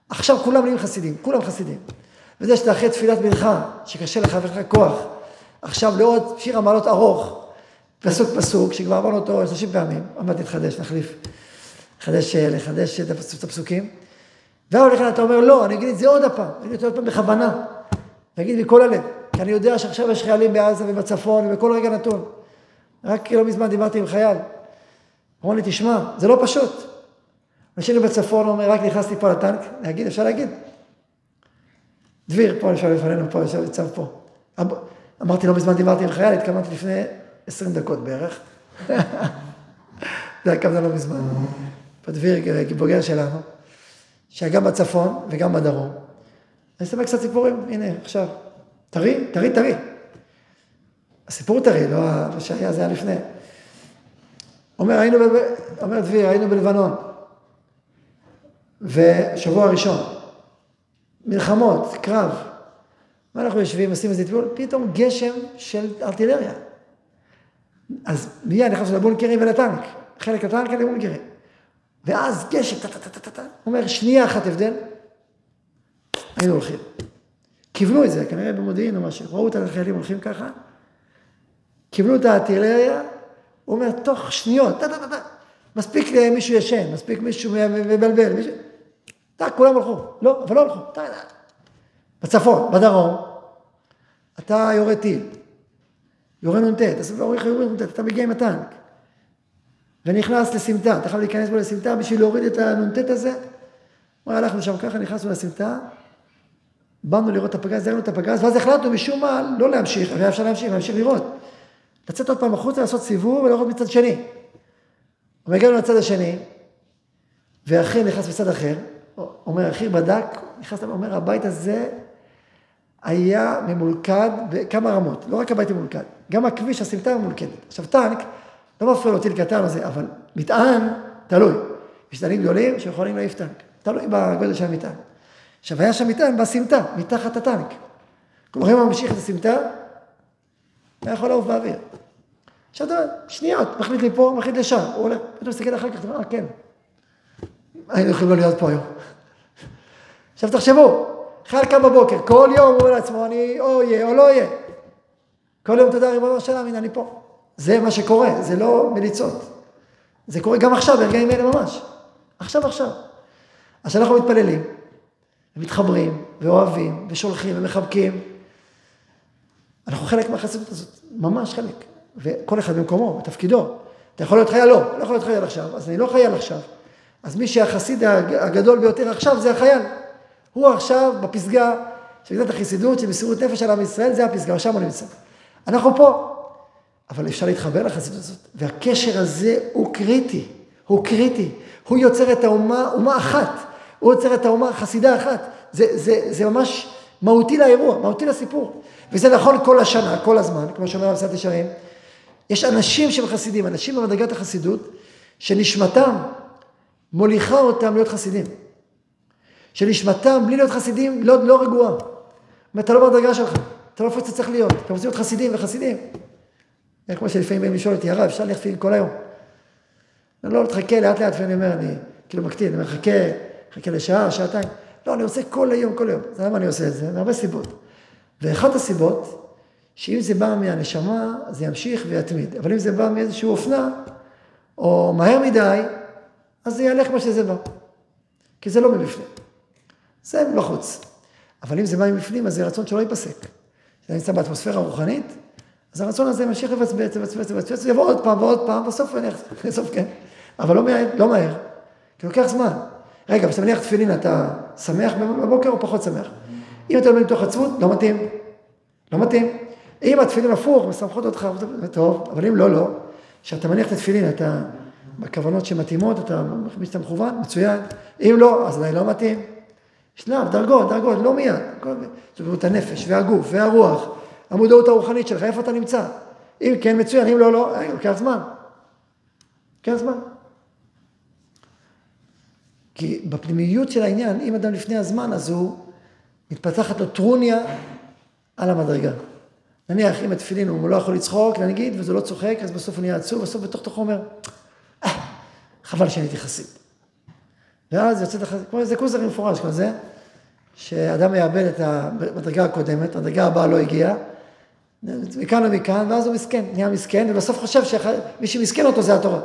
עכשיו כולם נהיים חסידים, כולם חסידים. וזה שאתה אחרי תפילת מנחה, שקשה לך ואין לך כוח, עכשיו לעוד שיר המעלות ארוך, פסוק פסוק, שכבר אמרנו אותו 30 פעמים, עוד מעט נתחדש, נחליף, לחדש, לחדש את הפסוקים. והולך אתה אומר, לא, אני אגיד את זה עוד הפעם, אני אגיד את זה עוד פעם בכוונה, אני אגיד מכל הלב, כי אני יודע שעכשיו יש חיילים בעזה ובצפון ובכל רגע נתון. רק לא מזמן דיברתי עם חייל, אמרו לי, תשמע, זה לא פשוט. אנשים בצפון אומר, רק נכנסתי פה לטנק, להגיד, אפשר להגיד. דביר, פה יושב לפנינו, פה יושב, ניצב פה. אמרתי, לא מזמן דיברתי עם חייל, התכוונתי לפני עשרים דקות בערך. זה היה כמובן לא מזמן. פה דביר, בוגר שלנו, שהיה גם בצפון וגם בדרום. אני אסתכל קצת סיפורים, הנה, עכשיו. טרי, טרי, טרי. הסיפור טרי, לא מה שהיה, זה היה לפני. אומר, היינו, ב... אומר דביר, היינו בלבנון, ושבוע ראשון, מלחמות, קרב, ואנחנו יושבים, עושים איזה טיפול, פתאום גשם של ארטילריה. אז מיד נכנסנו לבונקרים ולטנק, חלק לטנק, חלק לבונקרים. ואז גשם, טה-טה-טה-טה, אומר, שנייה אחת הבדל, היינו הולכים. כיוונו את זה, כנראה במודיעין או משהו, ראו את החיילים הולכים ככה, כיוונו את הארטילריה, הוא אומר, תוך שניות, טה טה טה מספיק מישהו ישן, מספיק מישהו מבלבל, מישהו... טה, כולם הלכו, לא, אבל לא הלכו, טה, טה. בצפון, בדרום, אתה יורה טיל, יורה נ"ט, אתה מגיע עם הטנק, ונכנס לסמטה, אתה חייב להיכנס בו לסמטה בשביל להוריד את הנ"ט הזה. הוא הלכנו שם ככה, נכנסנו לסמטה, באנו לראות את הפגז, ראינו את הפגז, ואז החלטנו משום מה לא להמשיך, היה אפשר להמשיך, להמשיך לראות. לצאת עוד פעם החוצה, לעשות סיבוב ולראות מצד שני. אבל הגענו לצד השני, ואחי נכנס מצד אחר, אומר, אחי בדק, נכנס, אומר, הבית הזה היה ממולכד בכמה רמות, לא רק הבית ממולכד, גם הכביש, הסמטה ממולכדת. עכשיו טנק, לא מפריע לו טיל קטן או זה, אבל מטען, תלוי. יש מטענים גדולים שיכולים להעיף טנק, תלוי בגודל של המטען. עכשיו היה שם מטען בסמטה, מתחת הטנק. כלומר אם הוא ממשיך את הסמטה, היה יכול לעוף באוויר. עכשיו אתה שניות, מחליט לי פה, מחליט לשם, הוא עולה, פתאום מסתכל אחר כך, אה, כן. היינו יכולים לא להיות פה היום. עכשיו תחשבו, חייל קם בבוקר, כל יום הוא אומר לעצמו, אני או אהיה או לא אהיה. כל יום תודה ריבונו של עלמין, אני פה. זה מה שקורה, זה לא מליצות. זה קורה גם עכשיו, ברגעים אלה ממש. עכשיו, עכשיו. אז כשאנחנו מתפללים, ומתחברים, ואוהבים, ושולחים, ומחבקים, אנחנו חלק מהחסידות הזאת, ממש חלק. וכל אחד במקומו, בתפקידו. אתה יכול להיות חייל? לא, לא יכול להיות חייל עכשיו, אז אני לא חייל עכשיו. אז מי שהחסיד הגדול ביותר עכשיו זה החייל. הוא עכשיו בפסגה של גדת החסידות, של מסירות נפש על עם ישראל, זה הפסגה, שם הוא נמצא. אנחנו פה, אבל אפשר להתחבר לחסידות הזאת. והקשר הזה הוא קריטי, הוא קריטי. הוא יוצר את האומה, אומה אחת. הוא יוצר את האומה חסידה אחת. זה, זה, זה ממש מהותי לאירוע, מהותי לסיפור. וזה נכון כל השנה, כל הזמן, כמו שאומר המסעת ישרים. יש אנשים שהם חסידים, אנשים במדרגת החסידות, שנשמתם מוליכה אותם להיות חסידים. שנשמתם, בלי להיות חסידים, לא, לא רגועה. אתה לא במדרגה שלך, אתה לא איפה שאתה צריך להיות, אתה רוצה להיות חסידים וחסידים. כמו שלפעמים באים לשאול אותי, הרב, אפשר להכפיל כל היום. אני לא, תחכה לאט לאט, ואני אומר, אני כאילו מקטין, אני אומר, חכה, חכה לשעה, שעתיים. לא, אני עושה כל היום, כל היום. זה למה אני עושה את זה? מהרבה סיבות. ואחת הסיבות, שאם זה בא מהנשמה, זה ימשיך ויתמיד. אבל אם זה בא מאיזושהי אופנה, או מהר מדי, אז זה יעלה כמו שזה בא. כי זה לא מבפנים. זה מבחוץ. אבל אם זה בא מבפנים, אז זה רצון שלא ייפסק. כשאתה נמצא באטמוספירה רוחנית, אז הרצון הזה ממשיך לבצבץ, לבצבץ, לבצבץ, יבוא עוד פעם ועוד פעם, בסוף אני בסוף כן. אבל לא מהר, לא מהר, כי לוקח זמן. רגע, כשאתה מניח תפילין, אתה שמח בבוקר או פחות שמח? אם אתה לומד מתוך עצמות, לא מתאים. לא מתאים. אם התפילין הפוך, משמחות אותך, טוב, אבל אם לא, לא. כשאתה מניח את התפילין, אתה בכוונות שמתאימות, אתה מרגיש שאתה מכוון, מצוין. אם לא, אז אולי לא מתאים. שלב, דרגות, דרגות, לא מיד. זה בריאות הנפש, והגוף, והרוח, המודעות הרוחנית שלך, איפה אתה נמצא. אם כן, מצוין, אם לא, לא, לוקח זמן. לוקח זמן. כי בפנימיות של העניין, אם אדם לפני הזמן, אז הוא מתפתחת לו טרוניה על המדרגה. נניח, אם התפילין הוא לא יכול לצחוק, נגיד, וזה לא צוחק, אז בסוף הוא נהיה עצוב, בסוף בתוך תוכו אומר, אה, חבל שאני הייתי חסיד. ואז יוצאת החסיד, כמו איזה כוזר מפורש כזה, שאדם יאבד את המדרגה הקודמת, המדרגה הבאה לא הגיעה, מכאן ומכאן, ואז הוא מסכן, נהיה מסכן, ובסוף חושב שמי שמסכן אותו זה התורה.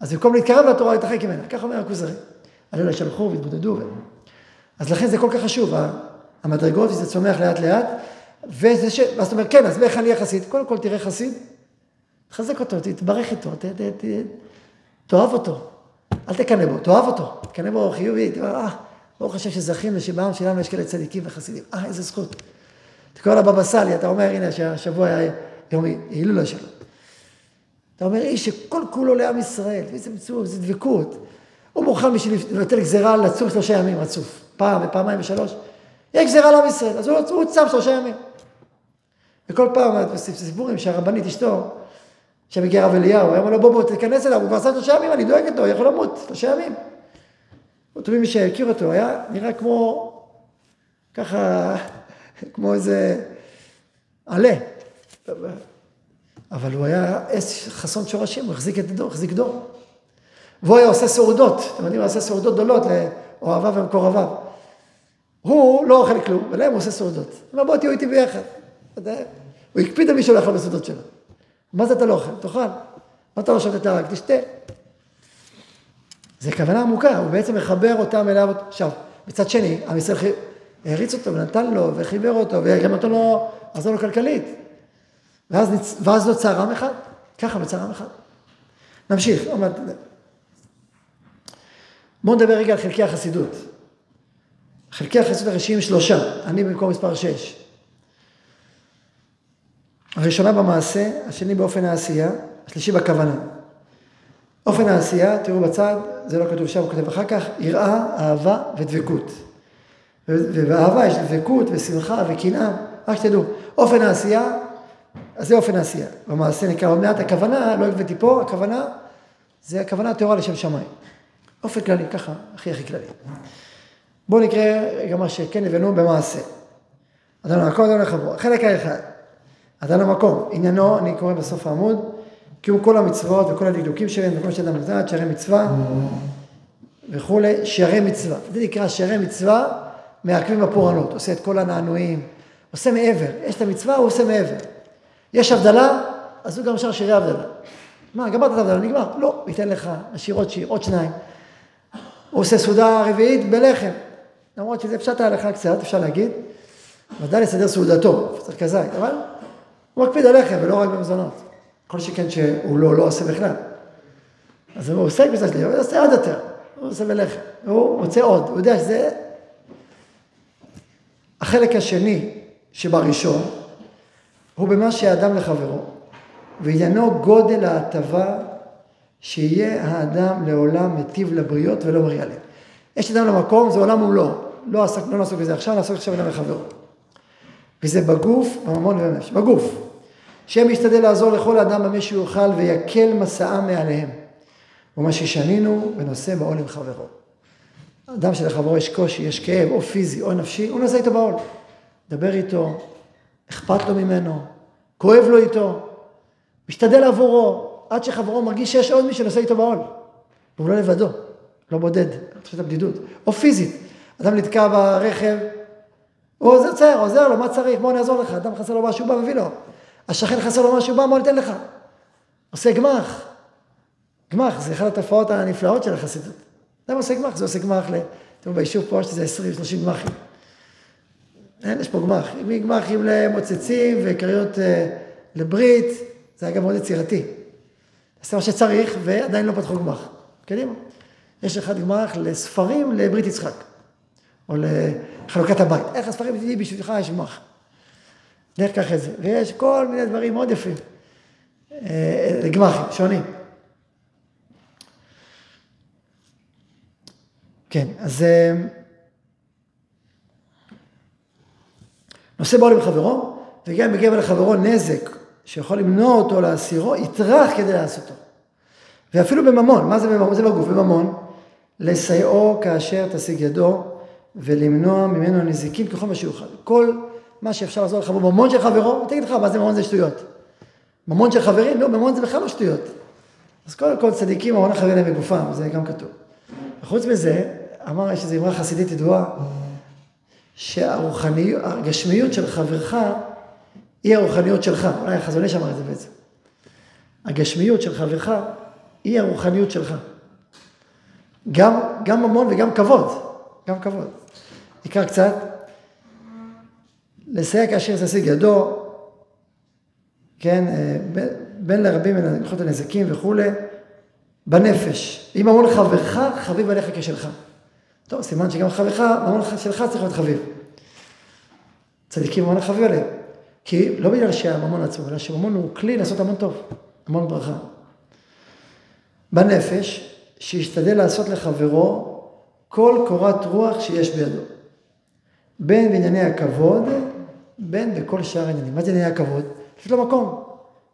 אז במקום להתקרב לתורה, להתרחק ממנה. ככה אומר הכוזרי. הלילה שלחו והתבודדו. אז לכן זה כל כך חשוב, המדרגות, וזה צומח לאט לאט, וזה ש... ואז אתה אומר, כן, אז איך אני אהיה חסיד? קודם כל תראה חסיד, תחזק אותו, תתברך איתו, ת, ת, ת, תאהב אותו. אל תקנא בו, תאהב אותו. תקנא בו חיובי, תאמר, אה, ברוך השם שזכינו שבעם שלנו יש כאלה צדיקים וחסידים. אה, איזה זכות. אתה קורא לבבא סאלי, אתה אומר, הנה, שהשבוע היה יום הילולה שלו. אתה אומר, איש שכל כולו לעם ישראל, איזה מצוות, איזה דבקות. הוא מוכן בשביל לבטל גזירה לצום שלושה ימים רצוף. פעם ופעמיים ושלוש. יש גזירה לעם ישראל, אז הוא, צם שלושה ימים. וכל פעם, סיפורים שהרבנית אשתו, הגיע הרב אליהו, הוא אמר לו בוא בוא תיכנס אליו, הוא כבר עשה שלושה ימים, אני דואגת לו, הוא יכול למות, שלושה ימים. אותו מי שהכיר אותו, היה נראה כמו, ככה, כמו איזה עלה. אבל הוא היה עץ חסון שורשים, הוא החזיק את דור, החזיק דור. והוא היה עושה סעודות, אתם יודעים, הוא עושה סעודות גדולות לאוהביו ומקורביו. הוא לא אוכל כלום, ולהם הוא עושה סעודות. הוא אומר, בוא תהיו איתי ביחד. הוא הקפיד על מי שהולך בסעודות שלו. מה זה אתה לא אוכל? תאכל. מה אתה לא שותה רק תשתה. זה כוונה עמוקה, הוא בעצם מחבר אותם אליו. עכשיו, מצד שני, עם ישראל העריץ אותו ונתן לו וחיבר אותו וגם נתן לו, עזר לו כלכלית. ואז נוצר עם אחד, ככה נוצר עם אחד. נמשיך, בואו נדבר רגע על חלקי החסידות. חלקי החסידות הראשיים שלושה, אני במקום מספר שש. הראשונה במעשה, השני באופן העשייה, השלישי בכוונה. אופן העשייה, תראו בצד, זה לא כתוב שם, הוא כותב אחר כך, יראה, אהבה ודבקות. ובאהבה יש דבקות ושמחה וקנאה, רק שתדעו, אופן העשייה, אז זה אופן העשייה. במעשה נקרא עוד מעט, הכוונה, לא הבאתי פה, הכוונה, זה הכוונה הטהורה לשם שמיים. אופן כללי, ככה, הכי הכי כללי. בואו נקרא גם מה שכן הבאנו במעשה. אדם למקום, אדם לחבור. החלק האחד, אדם למקום, עניינו, אני קורא בסוף העמוד, קיום כל המצוות וכל הדקדוקים שלהם, וכל שאדם לדעת, שערי מצווה וכולי, שערי מצווה. זה נקרא שערי מצווה, מעכבים בפורענות, עושה את כל הנענועים, עושה מעבר, יש את המצווה, הוא עושה מעבר. יש הבדלה, אז הוא גם שר שירי הבדלה. מה, גמרת את ההבדלה, נגמר. לא, ייתן לך, נשאיר עוד שיר, עוד שניים. הוא עושה סעודה רביעית בלחם. למרות שזה פשט ההלכה קצת, אפשר להגיד. ודאי לסדר סעודתו, צריך כזית, אבל הוא מקפיד על לחם ולא רק במזונות. כל שכן שהוא לא, לא עושה בכלל. אז הוא עוסק בזה שלי, הוא עושה עוד יותר. הוא עושה בלחם. הוא רוצה עוד, הוא יודע שזה... החלק השני שבראשון, הוא במה שהאדם לחברו, ועניינו גודל ההטבה שיהיה האדם לעולם מטיב לבריות ולא מריע להם. יש אדם למקום, זה עולם ומלואו. לא, עסק, לא נעסוק בזה עכשיו, נעסוק עכשיו אדם לחברו. וזה בגוף, בממון ובנפש. בגוף. שם ישתדל לעזור לכל אדם במה שהוא יוכל ויקל מסעם מעליהם. ומה ששנינו ונושא בעול עם חברו. אדם שלחברו יש קושי, יש כאב, או פיזי או נפשי, הוא נושא איתו בעול. דבר איתו, אכפת לו ממנו, כואב לו איתו, משתדל עבורו, עד שחברו מרגיש שיש עוד מי שנושא איתו בעול. והוא לא לבדו, לא בודד, תחושת הבדידות. או פיזית, אדם נתקע ברכב, הוא עוזר, עוזר לו, מה צריך? בוא אני אעזור לך. אדם חסר לו משהו, בא מביא לו. השכן חסר לו משהו, בא, בוא ניתן לך. עושה גמח. גמח זה אחת התופעות הנפלאות של החסידות. אדם עושה גמח? זה עושה גמח, תראו ביישוב פה יש איזה 20-30 גמחים. אין, יש פה גמח. מגמחים למוצצים וכריות אה, לברית, זה גם מאוד יצירתי. עושה מה שצריך ועדיין לא פתחו גמח. קדימה. יש אחד גמח לספרים לברית יצחק, או לחלוקת הבית. איך הספרים תדעי בשבילך יש גמח. לך קח את זה. ויש כל מיני דברים מאוד יפים. אה, לגמחים, שונים. כן, אז אה, נושא בעול עם חברו, וגם אם מגיע לחברו נזק שיכול למנוע אותו להסירו, יטרח כדי לעשותו. ואפילו בממון, מה זה בממון? זה בגוף, בממון, לסייעו כאשר תשיג ידו, ולמנוע ממנו נזיקים ככל מה שיוכל. כל מה שאפשר לעזור לך בממון של חברו, תגיד לך, מה זה ממון זה שטויות. ממון של חברים? לא, ממון זה בכלל לא שטויות. אז קודם כל צדיקים, ממון החברים להם בגופם, זה גם כתוב. וחוץ מזה, אמר, יש איזו אמרה חסידית ידועה, שהגשמיות של חברך היא הרוחניות שלך. אולי החזון איש אמר את זה בעצם. הגשמיות של חברך היא הרוחניות שלך. גם, גם ממון וגם כבוד, גם כבוד. נקרא קצת, לסייע כאשר תשיג ידו, כן, אה, בין לרבים הלכות הנזקים וכולי, בנפש. אם ממון חברך, חביב עליך כשלך. טוב, סימן שגם חברך, ממון שלך צריך להיות חביב. צדיקים ממון חביב עליהם. כי לא בגלל שהממון עצמו, אלא שממון הוא כלי לעשות המון טוב, המון ברכה. בנפש, שישתדל לעשות לחברו כל קורת רוח שיש בידו. בין בענייני הכבוד, בין בכל שאר העניינים. מה זה ענייני הכבוד? יש לו מקום.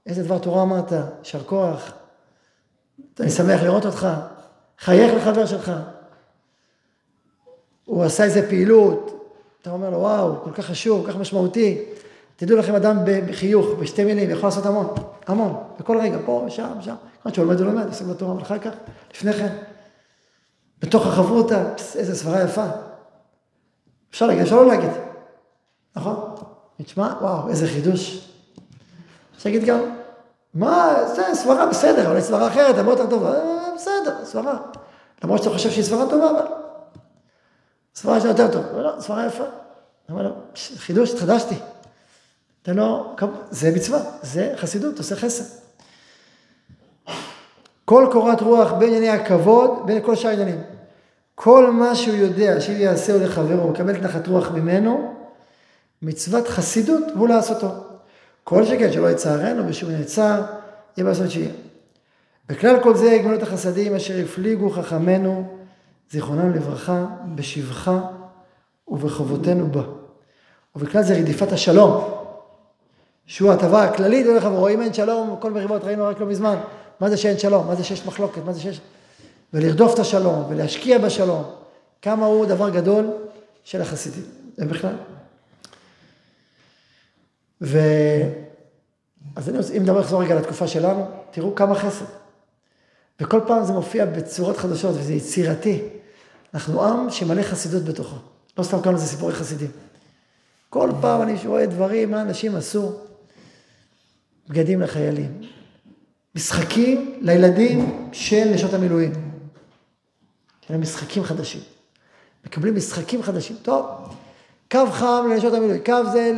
איזה דבר תורה אמרת, יישר כוח, אני שמח לראות אותך, חייך לחבר שלך. הוא עשה איזה פעילות, אתה אומר לו, וואו, כל כך חשוב, כל כך משמעותי. תדעו לכם, אדם בחיוך, בשתי מילים, יכול לעשות המון, המון, בכל רגע, פה, שם, שם. כמובן שהוא לומד ולומד, עושה בתורה, אבל אחר כך, לפני כן, בתוך החברותא, איזה סברה יפה. אפשר להגיד, אפשר לא להגיד, נכון? נשמע, וואו, איזה חידוש. אפשר להגיד גם, מה, זה סברה בסדר, אבל סברה אחרת, הרבה יותר טובה, אה, בסדר, סברה. למרות שאתה חושב שהיא סברה טובה, אבל סברה יותר טוב, אבל לא, סברה יפה. לו, חידוש, התחדשתי. תן לו, זה מצווה, זה חסידות, עושה חסד. כל קורת רוח בין ענייני הכבוד, בין כל שאר העניינים. כל מה שהוא יודע שאם יעשהו לחברו, הוא מקבל נחת רוח ממנו, מצוות חסידות הוא לעשותו. כל שכן שלא יצערנו ושום נעצר, יהיה בעשות שיהיה. בכלל כל זה גמילות החסדים אשר הפליגו חכמינו, זיכרונם לברכה, בשבחה ובחובותינו בה. ובכלל זה רדיפת השלום, שהוא ההטבה הכללית, הולך עבורו, אם אין שלום, כל מריבות ראינו רק לא מזמן, מה זה שאין שלום, מה זה שיש מחלוקת, מה זה שיש... ולרדוף את השלום, ולהשקיע בשלום, כמה הוא דבר גדול של החסידים, זה בכלל. ו... אז אני רוצה, אם נדבר לחזור רגע לתקופה שלנו, תראו כמה חסד. וכל פעם זה מופיע בצורות חדשות, וזה יצירתי. אנחנו עם שמלא חסידות בתוכו. לא סתם קראנו לזה סיפורי חסידים. כל פעם אני רואה דברים, מה אנשים עשו. בגדים לחיילים. משחקים לילדים של נשות המילואים. יש להם משחקים חדשים. מקבלים משחקים חדשים. טוב, קו חם לנשות המילואים, קו זה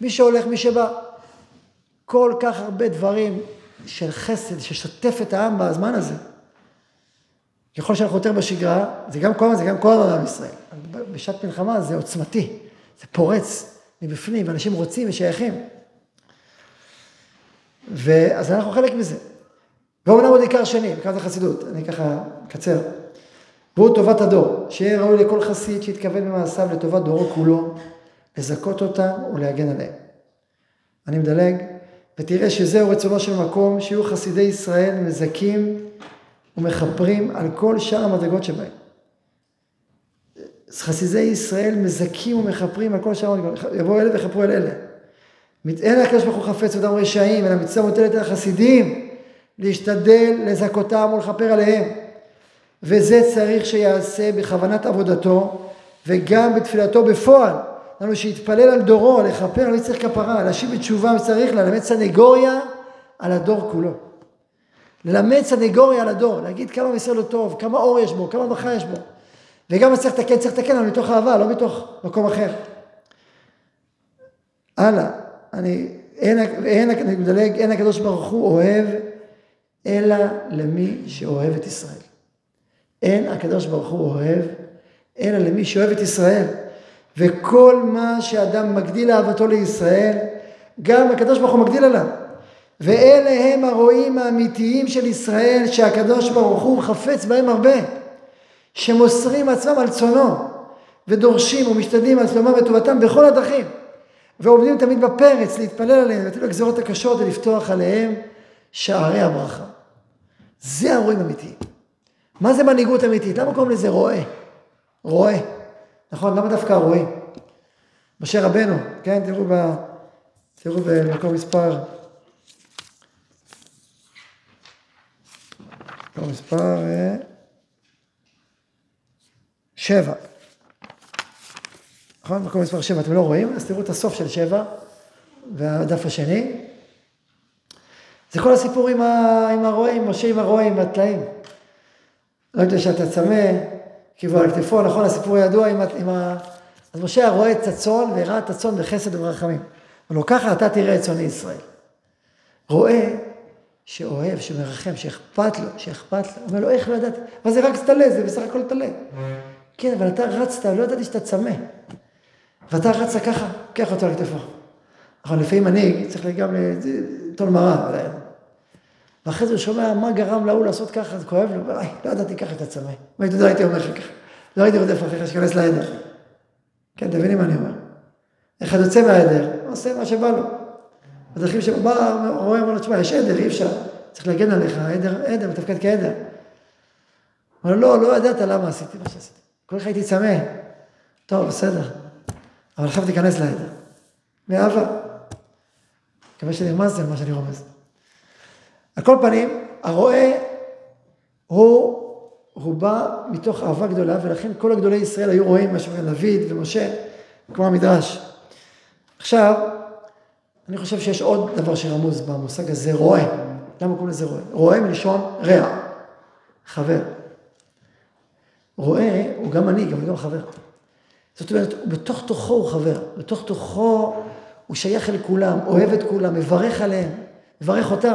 למי שהולך, מי שבא. כל כך הרבה דברים של חסד ששוטף את העם בזמן הזה. ככל שאנחנו יותר בשגרה, זה גם כל הזמן, זה גם כל הזמן עם ישראל. בשעת מלחמה זה עוצמתי, זה פורץ מבפנים, ואנשים רוצים ושייכים. ואז אנחנו חלק מזה. ואומנם עוד עיקר שני, עיקר החסידות, אני ככה אקצר. והוא טובת הדור, שיהיה ראוי לכל חסיד שיתכוון במעשיו לטובת דורו כולו, לזכות אותם ולהגן עליהם. אני מדלג, ותראה שזהו רצונו של מקום, שיהיו חסידי ישראל מזכים ומכפרים על כל שאר המדרגות שבהם. חסידי ישראל מזכים ומכפרים על כל שאר המדרגות, יבואו אלה ויכפרו על אלה. אין הקדוש ברוך הוא חפץ אותם רשעים, אלא מצווה מוטלת על החסידים להשתדל לזכותם ולכפר עליהם. וזה צריך שיעשה בכוונת עבודתו וגם בתפילתו בפועל. לנו שיתפלל על דורו, לכפר על מי צריך כפרה, להשיב בתשובה וצריך ללמד סנגוריה על הדור כולו. ללמד סנגוריה על הדור, להגיד כמה מסר לו טוב, כמה אור יש בו, כמה ברכה יש בו. וגם מה צריך לתקן, צריך לתקן לנו מתוך אהבה, לא מתוך מקום אחר. הלאה, אני, אין, אין, אני מדלג, אין הקדוש ברוך הוא אוהב, אלא למי שאוהב את ישראל. אין הקדוש ברוך הוא אוהב, אלא למי שאוהב את ישראל. וכל מה שאדם מגדיל אהבתו לישראל, גם הקדוש ברוך הוא מגדיל עליו. ואלה הם הרועים האמיתיים של ישראל, שהקדוש ברוך הוא חפץ בהם הרבה, שמוסרים עצמם על צונו, ודורשים ומשתדלים על שלומם וטובתם בכל הדרכים. ועומדים תמיד בפרץ להתפלל עליהם, לתת לגזרות הקשות ולפתוח עליהם שערי הברכה. זה הרועים אמיתיים. מה זה מנהיגות אמיתית? למה קוראים לזה רועה? רועה. נכון? למה דווקא הרועים? משה רבנו, כן? תראו, ב... תראו במקום מספר... מקום מספר אה, שבע. נכון? מקום מספר 7, אתם לא רואים? אז תראו את הסוף של 7 והדף השני. זה כל הסיפור עם, ה... עם הרועה, עם משה עם הרועה, עם הטלאים. לא יודע שאתה צמא, קיבלו על כתפו, נכון? הסיפור הידוע עם, עם ה... אז משה רואה את הצאן וראה את הצאן בחסד וברחמים. אבל לו ככה אתה תראה את צאני ישראל. רואה שאוהב, שמרחם, שאכפת לו, שאכפת לו. אומר לו, איך לא ידעתי? מה זה רק טלה, זה בסך הכל טלה. כן, אבל אתה רצת, לא ידעתי שאתה צמא. ואתה רצת ככה, קח אותו על כתפו. נכון, לפעמים מנהיג צריך גם לטול מרה. ואחרי זה הוא שומע מה גרם להוא לעשות ככה, זה כואב לו, וואי, לא ידעתי ככה אתה צמא. אם הייתי יודע, הייתי אומר לך ככה. לא הייתי רודף אחריך שתיכנס לעדר. כן, אתם מבינים מה אני אומר? אחד יוצא מהעדר, עושה מה שבא לו. בדרכים שבא, רואה, אומר לו, תשמע, יש עדר, אי אפשר, צריך להגן עליך, עדר, עדר, מתפקד כעדר. אומר לו, לא, לא ידעת למה עשיתי מה שעשיתי. כל כך הייתי צמא. טוב, בסדר. אבל עכשיו תיכנס לעדר. מאהבה. מקווה שנרמזתם מה שאני רומז. על כל פנים, הרועה הוא, בא מתוך אהבה גדולה, ולכן כל הגדולי ישראל היו רואים מה שאומר דוד ומשה, כמו המדרש. עכשיו, אני חושב שיש עוד דבר שרמוז במושג הזה, רועה. למה קוראים לזה רועה? רועה מלשון רע, חבר. רועה הוא גם מנהיג, אבל גם חבר. זאת אומרת, בתוך תוכו הוא חבר, בתוך תוכו הוא שייך אל כולם, אוהב את כולם, מברך עליהם, מברך אותם.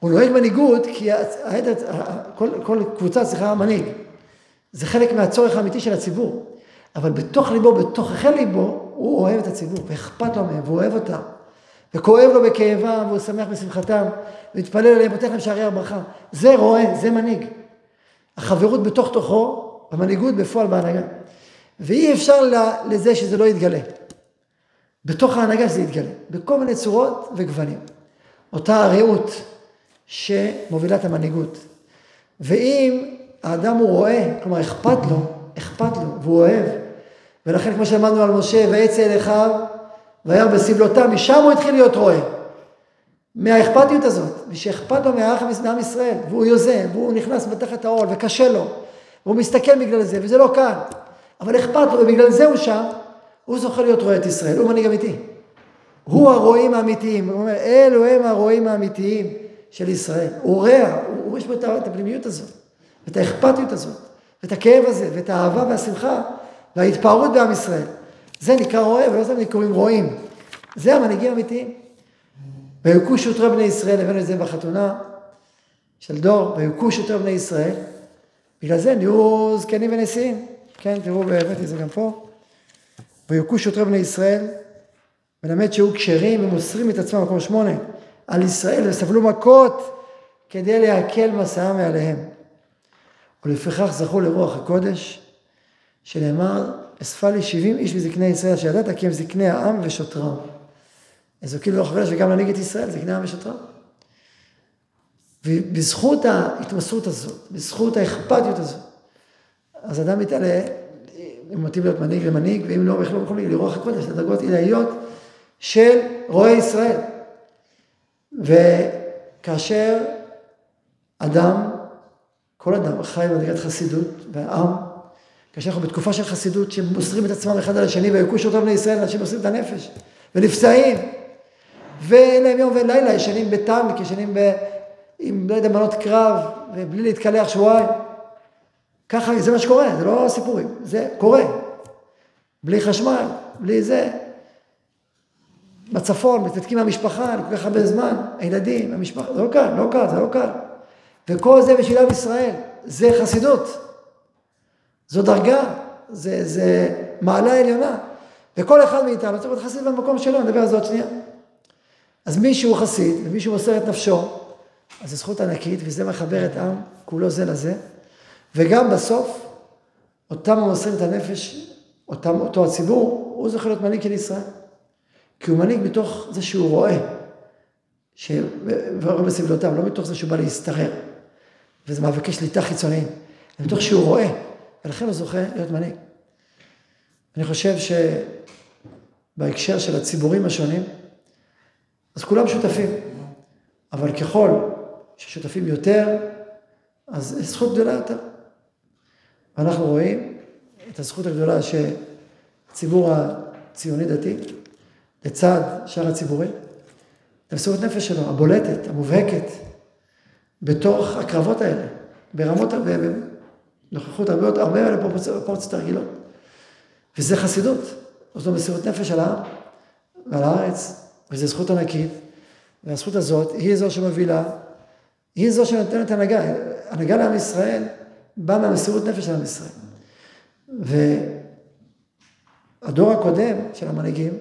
הוא נוהג מנהיגות כי העדר, כל, כל קבוצה צריכה מנהיג. זה חלק מהצורך האמיתי של הציבור. אבל בתוך ליבו, בתוככי ליבו, הוא אוהב את הציבור, ואכפת לו מהם, והוא אוהב אותם. וכואב לו בכאבם, והוא שמח בשמחתם, ומתפלל עליהם, פותח להם שערי הברכה. זה רועה, זה מנהיג. החברות בתוך תוכו, המנהיגות בפועל בהנהגה. ואי אפשר לזה שזה לא יתגלה. בתוך ההנהגה שזה יתגלה, בכל מיני צורות וגוונים. אותה הרעות שמובילה את המנהיגות. ואם האדם הוא רואה, כלומר אכפת לו, אכפת לו, והוא אוהב, ולכן כמו שאמרנו על משה, ויצא אל אחיו, וירא בסבלותם, משם הוא התחיל להיות רועה. מהאכפתיות הזאת, ושאכפת לו מהאח מעם ישראל, והוא יוזם, והוא נכנס בתחת העול, וקשה לו, והוא מסתכל בגלל זה, וזה לא קל, אבל אכפת לו, ובגלל זה הוא שם, הוא זוכה להיות רועה את ישראל, הוא מנהיג אמיתי. הוא הרועים האמיתיים, הוא אומר, אלו הם הרועים האמיתיים של ישראל. הוא רואה, הוא, יש בו את הפנימיות הזאת, את האכפתיות הזאת, ואת הכאב הזה, ואת האהבה והשמחה, וההתפארות בעם ישראל. זה נקרא רועה, ולא סתם קוראים רועים. זה המנהיגים האמיתיים. ויוכו שוטרי בני ישראל, הבאנו את זה בחתונה של דור, ויוכו שוטרי בני ישראל. בגלל זה נהיו זקנים ונשיאים. כן, תראו, הבאתי את זה גם פה. ויוכו שוטרי בני ישראל, מלמד שהיו כשרים ומוסרים את עצמם, מקום שמונה, על ישראל, וסבלו מכות כדי להקל מסעם מעליהם. ולפיכך זכו לרוח הקודש, שנאמר, אספה לי שבעים איש מזקני ישראל, שידעת כי הם זקני העם ושוטרם. אז זוכים לרוח הקודש וגם להנהיג את ישראל, זקני העם ושוטרם. ובזכות ההתמסרות הזאת, בזכות האכפתיות הזאת, אז אדם מתעלה אם מתאים להיות מנהיג למנהיג, ואם לא, בכלל לא יכול לרוח הקודש, לדרגות עילאיות של רועי ישראל. וכאשר אדם, כל אדם חי במדרגת חסידות, והעם, כאשר אנחנו בתקופה של חסידות, שמוסרים את עצמם אחד על השני, ויכו שוטרים בני ישראל, אנשים מוסרים את הנפש, ונפצעים, ואין להם יום ואין לילה, ישנים בטנק, ישנים ב... עם, לא יודע, מנות קרב, ובלי להתקלח שבועיים. ככה, זה מה שקורה, זה לא סיפורים, זה קורה. בלי חשמל, בלי זה. בצפון, מתנתקים מהמשפחה, כל כך הרבה זמן, הילדים, המשפחה, זה לא קל, לא קל, זה לא קל. וכל זה בשביל עם ישראל, זה חסידות. זו דרגה, זה, זה מעלה עליונה. וכל אחד מאיתנו צריך להיות חסיד במקום שלו, נדבר על זה עוד שנייה. אז מי שהוא חסיד, ומי שהוא מוסר את נפשו, אז זו זכות ענקית, וזה מחבר את עם כולו זה לזה. וגם בסוף, אותם המוסרים את הנפש, אותם, אותו הציבור, הוא זוכה להיות מנהיג של ישראל. כי הוא מנהיג מתוך זה שהוא רואה, ורואה בסבלותיו, לא מתוך זה שהוא בא להסתרר. וזה מאבקי שליטה חיצוניים, אלא מתוך שהוא רואה, ולכן הוא זוכה להיות מנהיג. אני חושב שבהקשר של הציבורים השונים, אז כולם שותפים, אבל ככל ששותפים יותר, אז זכות גדולה יותר. ואנחנו רואים את הזכות הגדולה שהציבור הציוני-דתי, לצד שאר הציבורים, למסירות נפש שלו, הבולטת, המובהקת, בתוך הקרבות האלה, ברמות, בנוכחות הרבה יותר, הרבה יותר פרופורציות הרגילות. וזה חסידות, זו מסירות נפש על העם ועל הארץ, וזו זכות ענקית, והזכות הזאת היא זו שמובילה, היא זו שנותנת הנהגה. הנהגה לעם ישראל באה מהמסירות נפש של עם ישראל. והדור הקודם של המנהיגים,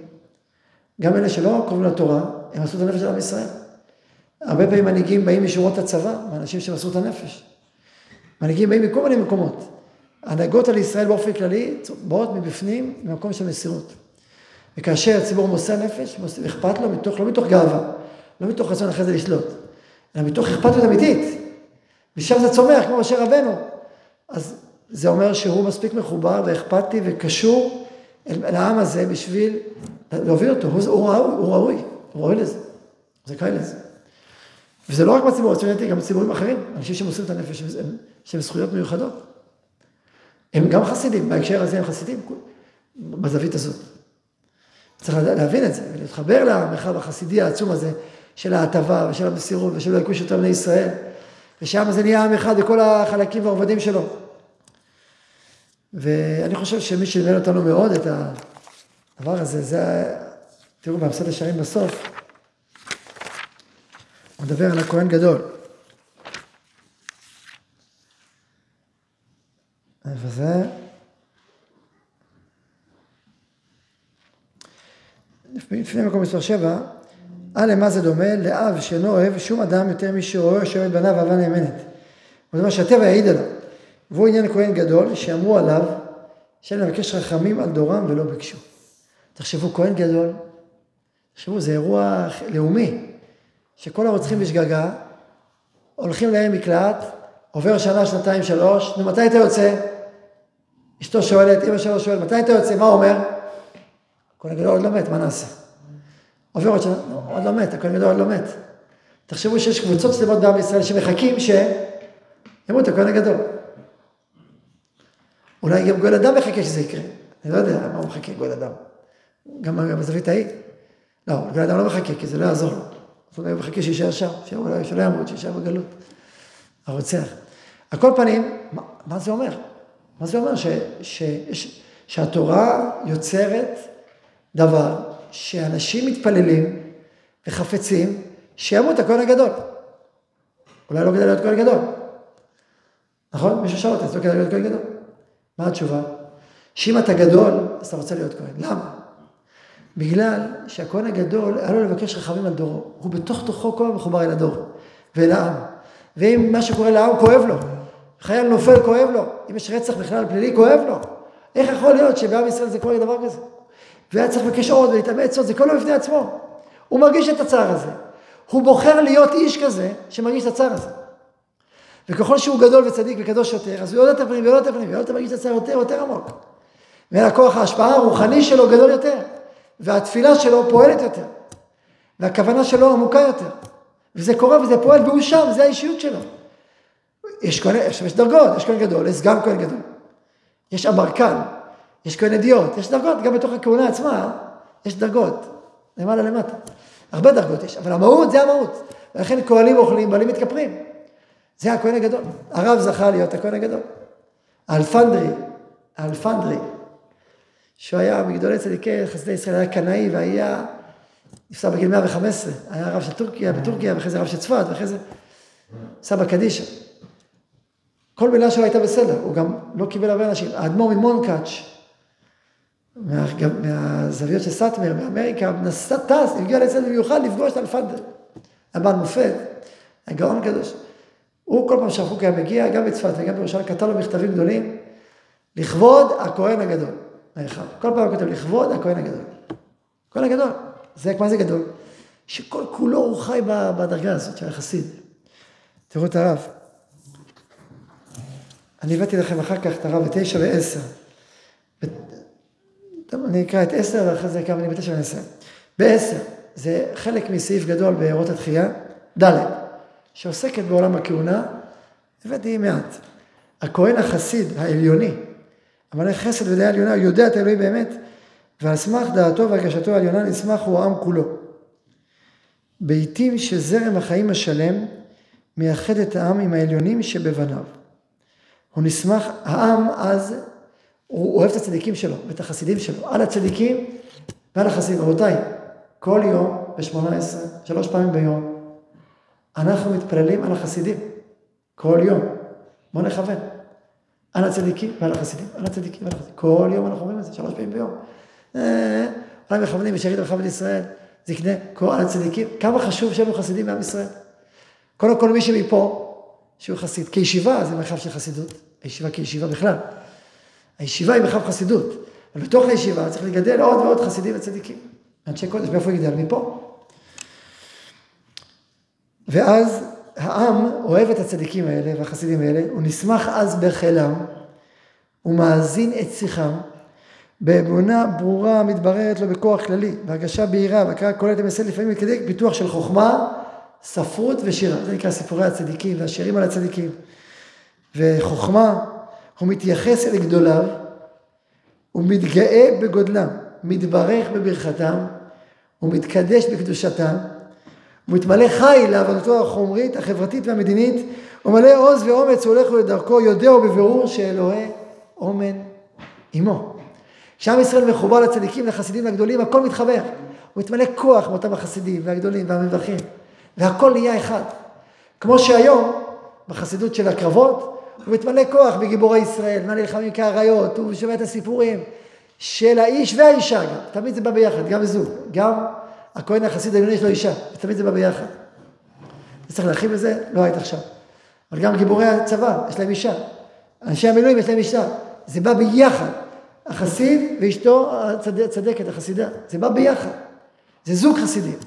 גם אלה שלא קרובים לתורה, הם עשו את הנפש של עם ישראל. הרבה פעמים מנהיגים באים משורות הצבא, מאנשים שמסרו את הנפש. מנהיגים באים מכל מיני מקומות. הנהגות על ישראל באופן כללי באות מבפנים, ממקום של מסירות. וכאשר הציבור מוסר נפש, אכפת לו מתוך, לא מתוך גאווה, לא מתוך רצון אחרי זה לשלוט, אלא מתוך אכפתיות אמיתית. ושם זה צומח, כמו משה רבנו. אז זה אומר שהוא מספיק מחובר ואכפתי וקשור אל העם הזה בשביל להוביל אותו. הוא, הוא, ראוי, הוא ראוי, הוא ראוי לזה, הוא זכאי לזה. וזה לא רק בציבור הציונטי, גם בציבורים אחרים, אנשים שמוסרים את הנפש, שהם זכויות מיוחדות. הם גם חסידים, בהקשר הזה הם חסידים, בזווית הזאת. צריך להבין את זה, ולהתחבר למרחב החסידי העצום הזה של ההטבה ושל המסירות ושל היקוש יותר בני ישראל, ושם זה נהיה עם אחד בכל החלקים והעובדים שלו. ואני חושב שמי שלימד אותנו מאוד את הדבר הזה, זה, תראו, באמסת השערים בסוף, הוא מדבר על הכהן גדול. איפה זה? לפני מקום מספר שבע, אה למה זה דומה? לאב שאינו אוהב שום אדם יותר מי שרואה או שאוהב בניו אהבה נאמנת. זאת אומרת שהטבע יעיד עליו. והוא עניין כהן גדול שאמרו עליו שאין לבקש רחמים על דורם ולא ביקשו. תחשבו, כהן גדול, תחשבו, זה אירוע לאומי, שכל הרוצחים בשגגה הולכים להם מקלט, עובר שנה, שנתיים, שלוש, נו מתי אתה יוצא? אשתו שואלת, אמא שלו שואלת, מתי אתה יוצא? מה הוא אומר? הכהן הגדול עוד לא מת, מה נעשה? עובר עוד שנה, עוד לא מת, הכהן הגדול עוד לא מת. תחשבו שיש קבוצות שלמות בעם ישראל שמחכים שימות הכהן הגדול. אולי גם גואל אדם מחכה שזה יקרה. אני לא יודע מה הוא מחכה, גואל אדם. גם בזווית ההיא. לא, גואל אדם לא מחכה, כי זה לא יעזור לו. הוא מחכה שיישאר שם, שלא ימות, שיישאר בגלות. הרוצח. על כל פנים, מה, מה זה אומר? מה זה אומר? ש, ש, ש, שהתורה יוצרת דבר שאנשים מתפללים וחפצים שימות הכהן הגדול. אולי לא כדאי להיות כהן גדול. נכון? מישהו שאל אותי, אז לא כדאי להיות כהן גדול. מה התשובה? שאם אתה גדול, אז אתה רוצה להיות כהן. למה? בגלל שהכהן הגדול, היה לו לבקש רחמים על דורו. הוא בתוך תוכו כל מחובר אל הדור ואל העם. ואם מה שקורה לעם כואב לו, חייל נופל כואב לו, אם יש רצח בכלל פלילי כואב לו. איך יכול להיות שבעם ישראל זה קורה דבר כזה? והיה צריך לבקש עוד ולהתאמץ עוד, זה כל יום בפני עצמו. הוא מרגיש את הצער הזה. הוא בוחר להיות איש כזה שמרגיש את הצער הזה. וככל שהוא גדול וצדיק וקדוש יותר, אז הוא יודע את הפנים ויודע את הפנים, ויודע מרגיש את הצער יותר יותר עמוק. והכוח ההשפעה הרוחני שלו גדול יותר, והתפילה שלו פועלת יותר, והכוונה שלו עמוקה יותר. וזה קורה וזה פועל והוא שם, זה האישיות שלו. יש כהן, עכשיו יש דרגות, יש כהן גדול, יש סגן כהן גדול. יש אמרקן, יש כהן אדיוט, יש דרגות, גם בתוך הכהונה עצמה יש דרגות, למעלה למטה. הרבה דרגות יש, אבל המהות זה המהות. ולכן כהנים אוכלים, בעלים מתכפרים. זה הכהן הגדול. הרב זכה להיות הכהן הגדול. האלפנדרי, האלפנדרי, שהוא היה מגדולי צדיקי חסידי ישראל, היה קנאי והיה, נפסר בגיל 115, היה רב של טורקיה, בטורקיה, ואחרי זה רב של צפת, ואחרי זה סבא קדישא. כל מילה שלו הייתה בסדר, הוא גם לא קיבל הרבה אנשים. האדמו"ר ממונקאץ', מה, מהזוויות של סאטמר, מאמריקה, נסע, טס, הגיע לצד במיוחד לפגוש את אלפנדר. היה בעל מופת, היה גאון קדוש. הוא כל פעם שהחוק היה מגיע, גם בצפת וגם בירושלים, כתב לו מכתבים גדולים, לכבוד הכהן הגדול. האחד. כל פעם הוא כותב, לכבוד הכהן הגדול. הכהן הגדול. זה, מה זה גדול? שכל כולו הוא חי בדרגה הזאת של החסיד. תראו את הרב. אני הבאתי לכם אחר כך את הרב בתשע ועשר. אני אקרא את עשר ואחרי זה כמה אני בתשע ועשר. בעשר, זה חלק מסעיף גדול בארות התחייה, ד', שעוסקת בעולם הכהונה, הבאתי מעט. הכהן החסיד העליוני, המלא חסד ודעה עליונה, יודע את האלוהים באמת, ועל סמך דעתו והרגשתו העליונה נסמך הוא העם כולו. בעיתים שזרם החיים השלם מייחד את העם עם העליונים שבבניו. הוא נסמך, העם אז, הוא אוהב את הצדיקים שלו ואת החסידים שלו, על הצדיקים ועל החסידים. רבותיי, כל יום ב-18, שלוש פעמים ביום, אנחנו מתפללים על החסידים. כל יום. בואו נכוון. על הצדיקים ועל החסידים, על הצדיקים ועל החסידים. כל יום אנחנו אומרים את זה, שלוש פעמים ביום. אה, אולי מכוונים בשארית רחבת ישראל, זקנה, על הצדיקים. כמה חשוב שיהיו חסידים בעם ישראל. קודם כל מי שמפה, שהוא חסיד. כישיבה זה מרחב של חסידות, הישיבה כישיבה בכלל. הישיבה היא מרחב חסידות. אבל בתוך הישיבה צריך לגדל עוד ועוד חסידים וצדיקים. אנשי קודש, מאיפה יגדל? מפה. ואז העם אוהב את הצדיקים האלה והחסידים האלה, הוא נסמך אז בחילם, הוא מאזין את שיחם, באמונה ברורה מתבררת לו בכוח כללי, בהרגשה בהירה, והקראה כוללת למעשה לפעמים כדי פיתוח של חוכמה, ספרות ושירה. זה נקרא סיפורי הצדיקים והשירים על הצדיקים. וחוכמה, הוא מתייחס אל גדוליו, הוא מתגאה בגודלם, מתברך בברכתם, הוא מתקדש בקדושתם, הוא מתמלא חי לעבודתו החומרית, החברתית והמדינית, הוא מלא עוז ואומץ, הוא הולך לדרכו, יודע בבירור שאלוהי אומן עמו. כשעם ישראל מחובר לצדיקים, לחסידים הגדולים, הכל מתחבר. הוא מתמלא כוח מאותם החסידים והגדולים והמברכים, והכל נהיה אחד. כמו שהיום, בחסידות של הקרבות, הוא מתמלא כוח בגיבורי ישראל, מה נלחמים כאריות, הוא שומע את הסיפורים של האיש והאישה גם, תמיד זה בא ביחד, גם בזוג, גם הכהן החסיד העליון יש לו אישה, ותמיד זה בא ביחד. צריך להרחיב בזה? לא היית עכשיו. אבל גם גיבורי הצבא, יש להם אישה. אנשי המילואים יש להם אישה. זה בא ביחד. החסיד ואשתו הצדקת, החסידה. זה בא ביחד. זה זוג חסידים.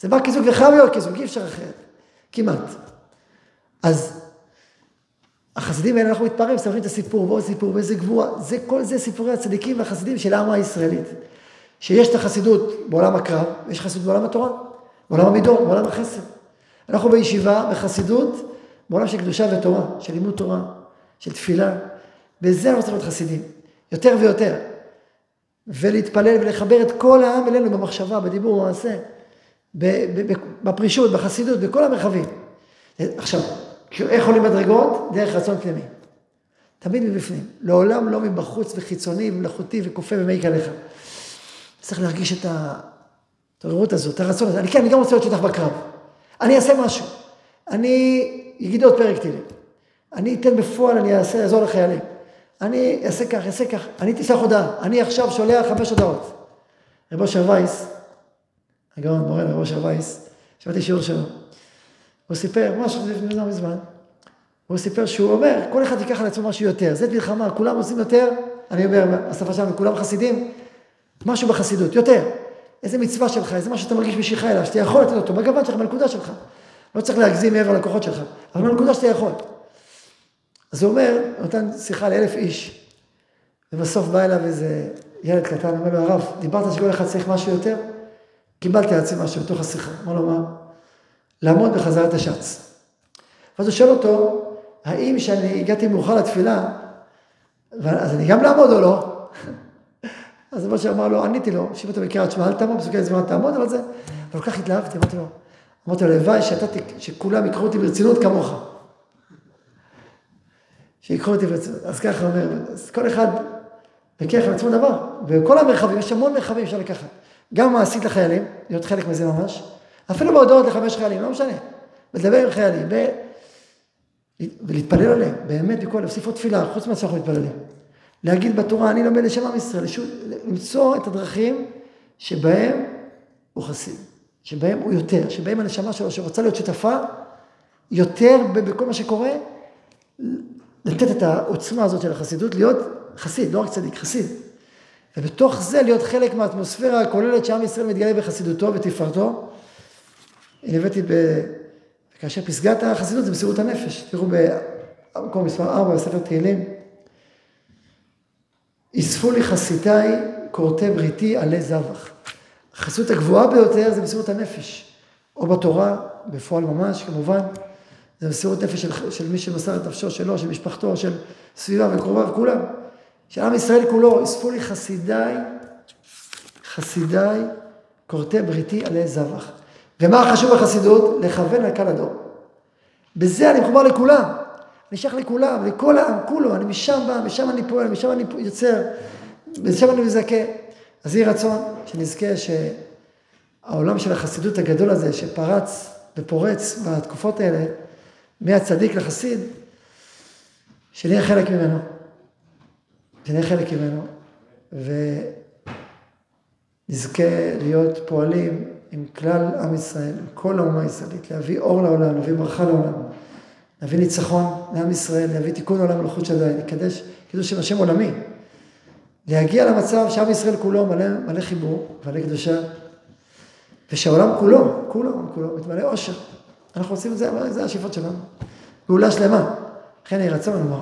זה בא כזוג וחייב להיות כזוג, אי אפשר אחרת. כמעט. אז החסידים האלה, אנחנו מתפארים, מספרים את הסיפור ועוד סיפור, ואיזה גבורה. זה, כל זה סיפורי הצדיקים והחסידים של העם הישראלית. שיש את החסידות בעולם הקרב, ויש חסידות בעולם התורה, בעולם המידות, בעולם החסד. אנחנו בישיבה, בחסידות, בעולם של קדושה ותורה, של לימוד תורה, של תפילה. בזה אנחנו צריכים להיות חסידים, יותר ויותר. ולהתפלל ולחבר את כל העם אלינו במחשבה, בדיבור, במעשה, בפרישות, בחסידות, בכל המרחבים. עכשיו, איך עולים מדרגות? דרך רצון פנימי. תמיד מבפנים. לעולם לא מבחוץ וחיצוני ומלאכותי וכופה ומעיק עליך. צריך להרגיש את ההתעוררות הזאת, את הרצון הזה. אני כן, אני גם רוצה להיות שותף בקרב. אני אעשה משהו. אני אגיד עוד פרק תהילים. אני אתן בפועל, אני אעשה, אעזור לחיילים. אני אעשה כך, אעשה כך. אני תשלח הודעה. אני עכשיו שולח חמש הודעות. רבו אושר וייס, הגאון מורה רבו אושר וייס, שמעתי שיעור שלו. הוא סיפר, משהו לפני זמן מזמן, הוא סיפר שהוא אומר, כל אחד ייקח על עצמו משהו יותר. זאת מלחמה, כולם עושים יותר, אני אומר, בשפה שלנו, כולם חסידים, משהו בחסידות, יותר. איזה מצווה שלך, איזה משהו שאתה מרגיש משיכה אליו, שאתה יכול לתת אותו, בגוון שלך, בנקודה שלך. לא צריך להגזים מעבר לכוחות שלך, אבל בנקודה שאתה יכול. אז הוא אומר, נותן שיחה לאלף איש, ובסוף בא אליו איזה ילד קטן, אומר לו, הרב, דיברת שכל אחד צריך משהו יותר? קיבלתי על עצמי משהו בתוך השיחה. אמר לו, מה? לעמוד בחזרת השץ. ואז הוא שואל אותו, האם כשאני הגעתי מאוחר לתפילה, אז אני גם לעמוד או לא? אז מה שאמר לו, עניתי לו, שיב אותו בקריאת שמע, אל תעמוד, פסוקי זמן תעמוד על זה, אבל כל כך התלהבתי, אמרתי לו, אמרתי לו, הלוואי שכולם יקחו אותי ברצינות כמוך. שיקחו אותי ברצינות. אז ככה אומר, אז כל אחד לוקח על עצמו דבר, וכל המרחבים, יש המון מרחבים אפשר לקחת. גם מעשית לחיילים, להיות חלק מזה ממש, אפילו בהודעות לחמש חיילים, לא משנה. ולדבר עם חיילים, ו... ולהתפלל עליהם, באמת בכל, להוסיף עוד תפילה, חוץ ממה שאנחנו מתפללים. להגיד בתורה, אני לומד לשם עם ישראל, למצוא את הדרכים שבהם הוא חסיד, שבהם הוא יותר, שבהם הנשמה שלו שרוצה להיות שותפה יותר בכל מה שקורה, לתת את העוצמה הזאת של החסידות, להיות חסיד, לא רק צדיק, חסיד. ובתוך זה להיות חלק מהאטמוספירה הכוללת שעם ישראל מתגלה בחסידותו ותפארתו. אני הבאתי ב... כאשר פסגת החסידות זה מסירות הנפש. תראו במקום מספר 4 בספר תהילים. אספו לי חסידיי כורתי בריתי עלי זבח. החסידות הגבוהה ביותר זה מסירות הנפש. או בתורה, בפועל ממש כמובן. זה מסירות נפש של, של מי שמסר את נפשו שלו, של משפחתו, של סביבה וקרוביו, כולם. של עם ישראל כולו, אספו לי חסידיי, חסידיי כורתי בריתי עלי זבח. ומה חשוב בחסידות? לכוון על קל הדור. בזה אני מחובר לכולם. אני שייך לכולם, לכל העם, כולו, אני משם בא, משם אני פועל, משם אני יוצר, משם אני מזכה. אז יהי רצון שנזכה שהעולם של החסידות הגדול הזה, שפרץ ופורץ בתקופות האלה, מהצדיק לחסיד, שנהיה חלק ממנו. שנהיה חלק ממנו, ונזכה להיות פועלים עם כלל עם ישראל, עם כל האומה הישראלית, להביא אור לעולם, להביא ברכה לעולם. להביא ניצחון לעם ישראל, להביא תיקון עולם מלכות שדי, לקדש קידוש של השם עולמי. להגיע למצב שעם ישראל כולו מלא, מלא חיבור, מלא קדושה, ושהעולם כולו, כולו, כולו, מתמלא עושר. אנחנו עושים את זה, זה השאיפות שלנו. גאולה שלמה. לכן יהי רצון לנו